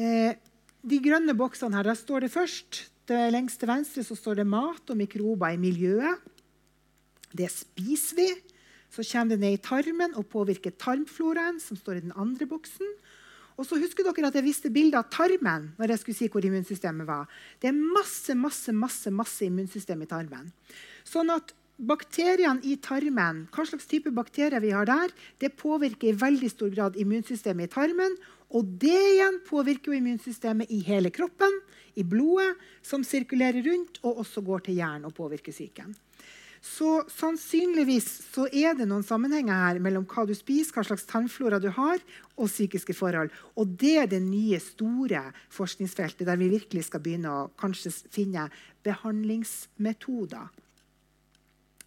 Eh, de grønne boksene her, der står det først det Lengst til venstre står det mat og mikrober i miljøet. Det spiser vi. Så kommer det ned i tarmen og påvirker tarmfloraen, som står i den andre boksen. Og så husker dere at Jeg viste bilde av tarmen når jeg skulle si hvor immunsystemet var. Det er masse masse, masse, masse immunsystem i tarmen. Sånn at Bakteriene i tarmen, hva slags type bakterier vi har der, det påvirker i veldig stor grad immunsystemet i tarmen. Og det igjen påvirker jo immunsystemet i hele kroppen, i blodet, som sirkulerer rundt og også går til hjernen og påvirker psyken. Så sannsynligvis så er det noen sammenhenger her mellom hva du spiser, hva slags tarmflora du har, og psykiske forhold. Og det er det nye, store forskningsfeltet der vi virkelig skal begynne å kanskje finne behandlingsmetoder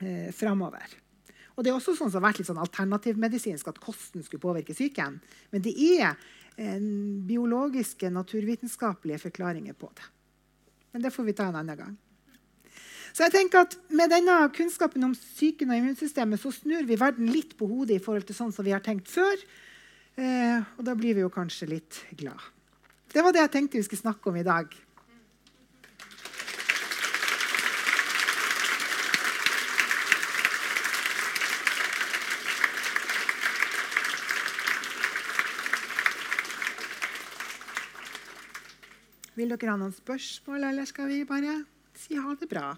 eh, framover. Og det er også sånn som har vært litt sånn alternativmedisinsk at kosten skulle påvirke psyken. Men det er eh, biologiske, naturvitenskapelige forklaringer på det. Men det får vi ta en annen gang. Så jeg tenker at Med denne kunnskapen om psyken og immunsystemet så snur vi verden litt på hodet i forhold til sånn som vi har tenkt før. Eh, og da blir vi jo kanskje litt glad. Det var det jeg tenkte vi skulle snakke om i dag. Vil dere ha noen spørsmål, eller skal vi bare si ha det bra?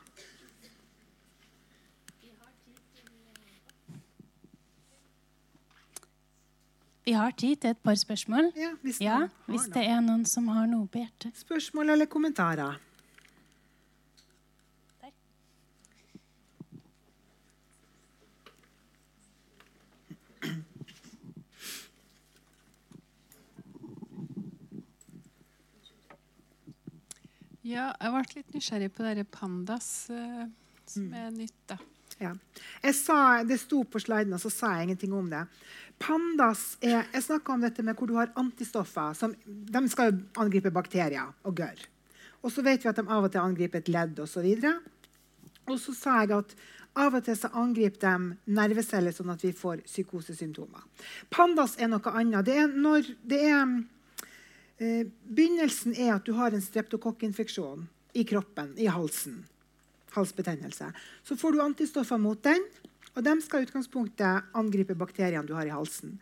Vi har tid til et par spørsmål. Ja, hvis, Ja, hvis det er noen som har noe på hjertet. Spørsmål eller kommentarer? Ja, jeg ble litt nysgjerrig på dere pandas eh, som er nytt. da. Ja. Sa, det sto på sliden, og så sa jeg ingenting om det. Pandas er, Jeg snakka om dette med hvor du har antistoffer. Som, de skal jo angripe bakterier og gørr. Og så vet vi at de av og til angriper et ledd osv. Og så sa jeg at av og til så angriper de nerveceller, sånn at vi får psykosesymptomer. Pandas er noe annet. Det er når det er Begynnelsen er at du har en streptokokkinfeksjon i kroppen, i halsen halsbetennelse. Så får du antistoffer mot den, og de skal i utgangspunktet angripe bakteriene du har i halsen.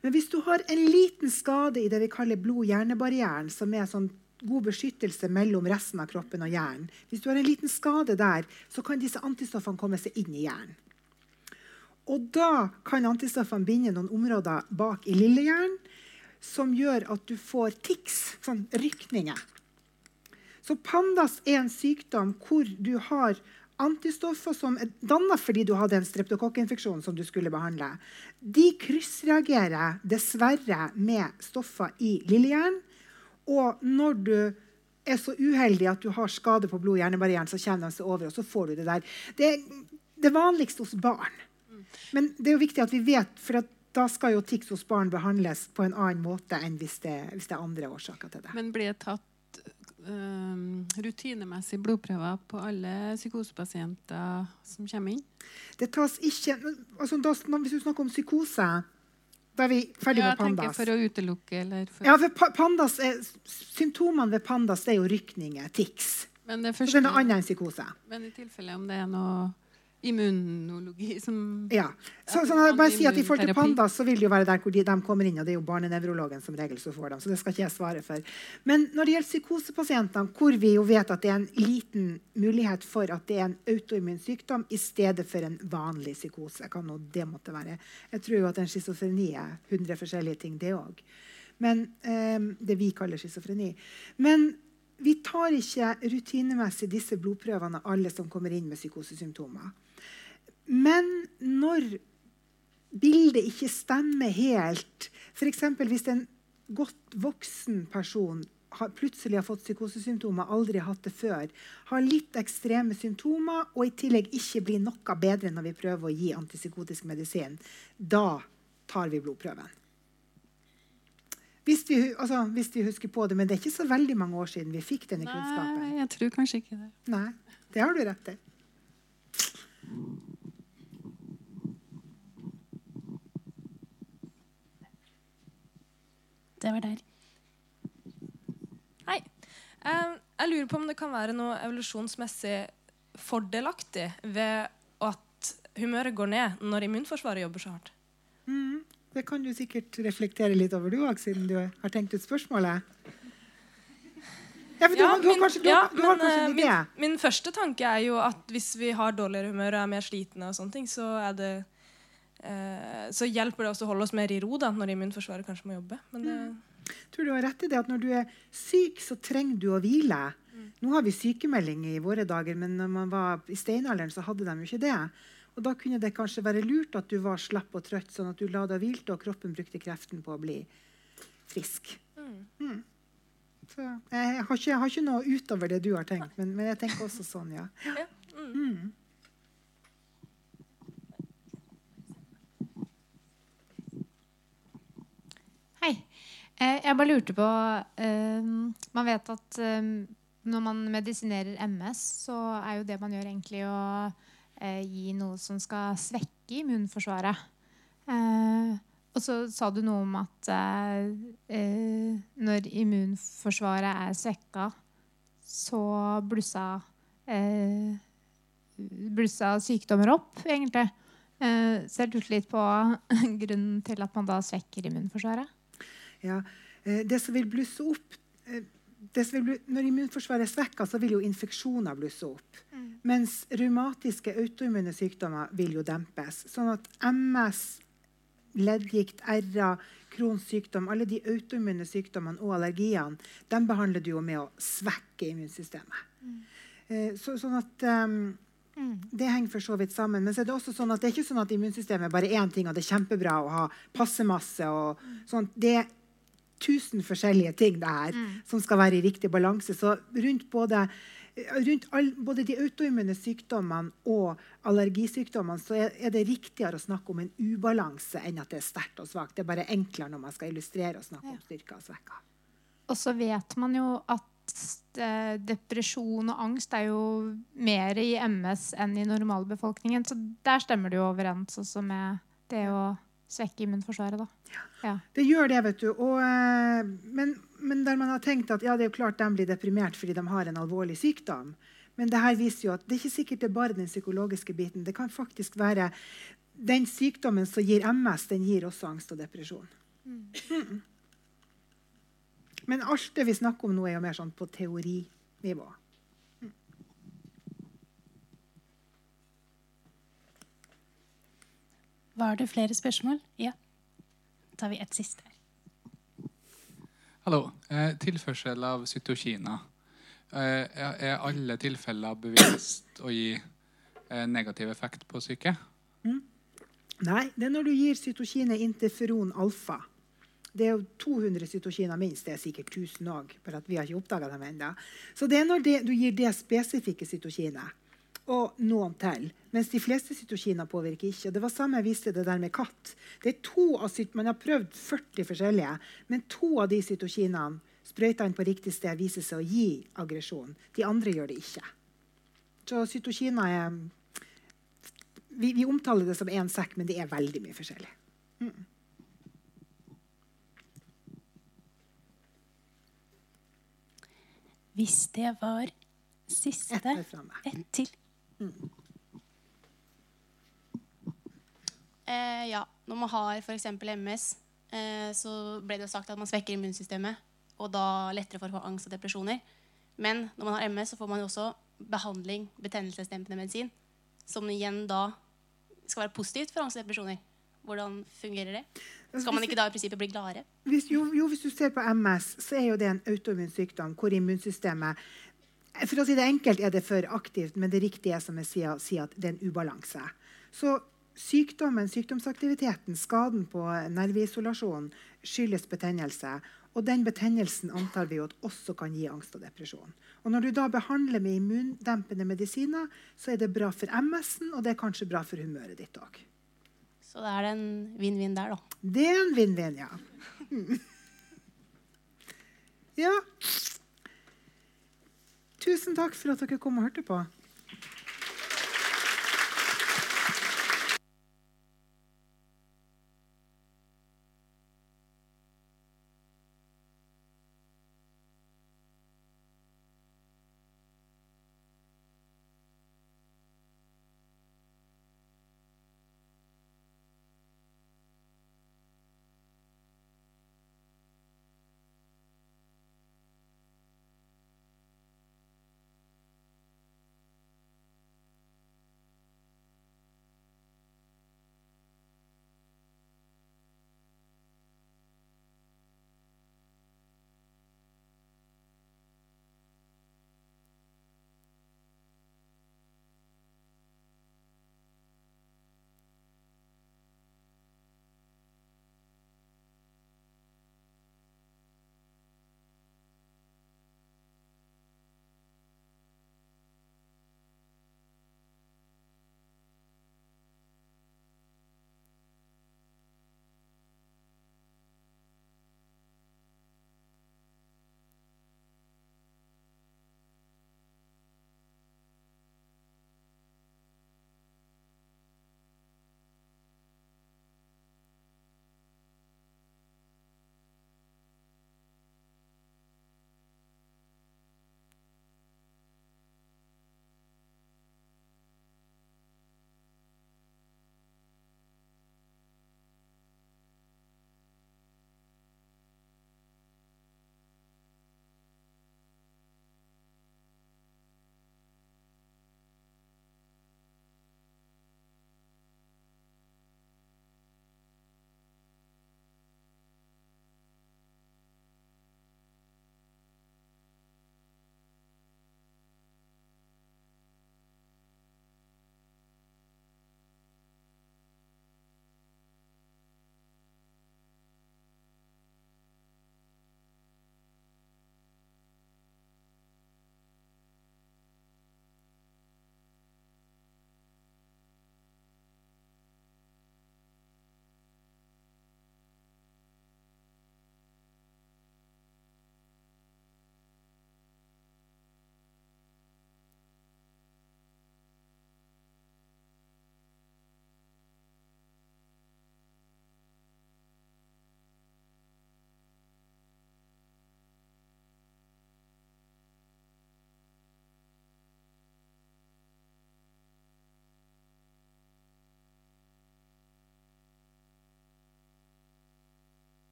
Men hvis du har en liten skade i det vi kaller blod-hjernebarrieren, som er sånn god beskyttelse mellom resten av kroppen og hjernen Hvis du har en liten skade der, så kan disse antistoffene komme seg inn i hjernen. Og da kan antistoffene binde noen områder bak i lillehjernen som gjør at du får tics, sånn rykninger. Så pandas er en sykdom hvor du har antistoffer som er danna fordi du hadde en streptokokkinfeksjon som du skulle behandle. De kryssreagerer dessverre med stoffer i lillehjernen. Og når du er så uheldig at du har skade på blod-hjernebarrieren, så kommer de seg over, og så får du det der. Det er det vanligste hos barn. Men det er jo viktig at vi vet, for at da skal jo tics hos barn behandles på en annen måte enn hvis det, hvis det er andre årsaker til det. Men blir det tatt eh, rutinemessig blodprøver på alle psykosepasienter som kommer inn? Det tas ikke altså da, Hvis du snakker om psykose, da er vi ferdig Ja, med pandas. for å utelukke eller for, Ja, for pa- pandas er, Symptomene ved pandas det er jo rykninger, tics. Men det Så det er noe annet enn psykose. men i tilfelle om det er noe immunologi som Ja. Så, så jeg bare si at I forhold til panda så vil det jo være der hvor de, de kommer inn, og det er jo barnenevrologen som regel som får dem. så det skal ikke jeg svare for. Men når det gjelder psykosepasientene, hvor vi jo vet at det er en liten mulighet for at det er en autoimmun sykdom i stedet for en vanlig psykose, kan nå det måtte være. Jeg tror jo at en schizofreni er 100 forskjellige ting, det òg. Men eh, det vi kaller schizofreni. Men vi tar ikke rutinemessig disse blodprøvene av alle som kommer inn med psykosesymptomer. Men når bildet ikke stemmer helt, f.eks. hvis en godt voksen person har, plutselig har fått psykosesymptomer, aldri hatt det før, har litt ekstreme symptomer og i tillegg ikke blir noe bedre når vi prøver å gi antipsykotisk medisin, da tar vi blodprøven. Hvis vi, altså, hvis vi husker på det, Men det er ikke så veldig mange år siden vi fikk denne kunnskapen. Nei, jeg tror kanskje ikke det. Nei, det har du rett i. Det var der. Hei. Jeg lurer på om det kan være noe evolusjonsmessig fordelaktig ved at humøret går ned når immunforsvaret jobber så hardt. Mm, det kan du sikkert reflektere litt over, du òg, siden du har tenkt ut spørsmålet. Ja, for du, ja, du min- kanskje, du, ja, du har men, kanskje eh, en idé? min, min første tanke er jo at hvis vi har dårligere humør og er mer slitne, og sånne ting, så, er det, eh, så hjelper det oss å holde oss mer i ro da, når immunforsvaret kanskje må jobbe. Men det, tror du har rett i det at når du er syk, så trenger du å hvile. Mm. Nå har vi sykemelding i våre dager, men når man var i steinalderen, så hadde de jo ikke det. Og da kunne det kanskje være lurt at du var slapp og trøtt, sånn at du la deg hvilte, og kroppen brukte kreften på å bli frisk. Mm. Så jeg har, ikke, jeg har ikke noe utover det du har tenkt, men, men jeg tenker også sånn, ja. Ja. Mm. Jeg bare lurte på eh, Man vet at eh, når man medisinerer MS, så er jo det man gjør, egentlig å eh, gi noe som skal svekke immunforsvaret. Eh, og så sa du noe om at eh, eh, når immunforsvaret er svekka, så blussa eh, blussa sykdommer opp, egentlig. Eh, så jeg lurte litt på grunnen til at man da svekker immunforsvaret. Ja, eh, det som vil blusse opp eh, det som vil Når immunforsvaret er svekka, så vil jo infeksjoner blusse opp. Mens revmatiske autoimmune sykdommer vil jo dempes. Sånn at MS, leddgikt, RA, Crohns sykdom, alle de autoimmune sykdommene og allergiene, dem behandler du jo med å svekke immunsystemet. Mm. så, sånn at um, det henger for så vidt sammen. Men så er det også sånn at det er ikke sånn at immunsystemet bare er én ting, og det er kjempebra å ha passe masse. og sånt. Det er tusen forskjellige ting det her, som skal være i riktig balanse. Så rundt både, rundt all, både de autoimmune sykdommene og allergisykdommene så er, er det riktigere å snakke om en ubalanse enn at det er sterkt og svakt. Det er bare enklere når man skal illustrere og snakke om styrka og svekker. Og så vet man jo at eh, depresjon og angst er jo mer i MS enn i normalbefolkningen. Så der stemmer det jo overens også med det å svekke immunforsvaret. da. Ja. Det gjør det, vet du. Og, eh, men, men der man har tenkt at ja, det er jo klart de blir deprimert fordi de har en alvorlig sykdom. Men det her viser jo at det er ikke sikkert det er bare den psykologiske biten. Det kan faktisk være den sykdommen som gir MS, den gir også angst og depresjon. Mm. Men alt det vi snakker om nå, er jo mer sånn på teorinivå. Var det flere spørsmål? Ja. Da tar vi et siste. Hallo. Eh, tilførsel av cytokiner. Eh, er alle tilfeller bevist å gi eh, negativ effekt på syke? Nei, det er når du gir cytokinet interferon alfa. Det er jo 200 cytokiner minst. Det er sikkert 1000 òg. Vi har ikke oppdaga dem ennå. Så det er når det, du gir det spesifikke cytokinet. Og noen til. Mens de fleste cytokiner påvirker ikke. Og det var samme jeg viste det der med katt. Det er to av, man har prøvd 40 forskjellige, men to av de cytokinene sprøyta inn på riktig sted viser seg å gi aggresjon. De andre gjør det ikke. Så cytokiner er vi, vi omtaler det som én sekk, men det er veldig mye forskjellig. Hvis det var siste Ett her framme. Eh, ja, når man har f.eks. MS, eh, så ble det sagt at man svekker immunsystemet, og da lettere for å få angst og depresjoner. Men når man har MS, så får man også behandling, betennelsesdempende medisin, som igjen da skal være positivt for angst og depresjoner. Hvordan fungerer det? Skal man ikke da i prinsippet bli gladere? Hvis, jo, jo, hvis du ser på MS, så er jo det en autoimmun sykdom hvor immunsystemet For å si det enkelt er det for aktivt, men det riktige er som jeg sier, sier at det er en ubalanse. Så sykdommen, sykdomsaktiviteten, skaden på nerveisolasjon skyldes betennelse. Og den betennelsen antar vi at også kan gi angst og depresjon. Og når du da behandler med immundempende medisiner, så er det bra for MS-en, og det er kanskje bra for humøret ditt òg. Så da er det en vinn-vinn der, da. Det er en vinn-vinn, ja. Ja. Tusen takk for at dere kom og hørte på.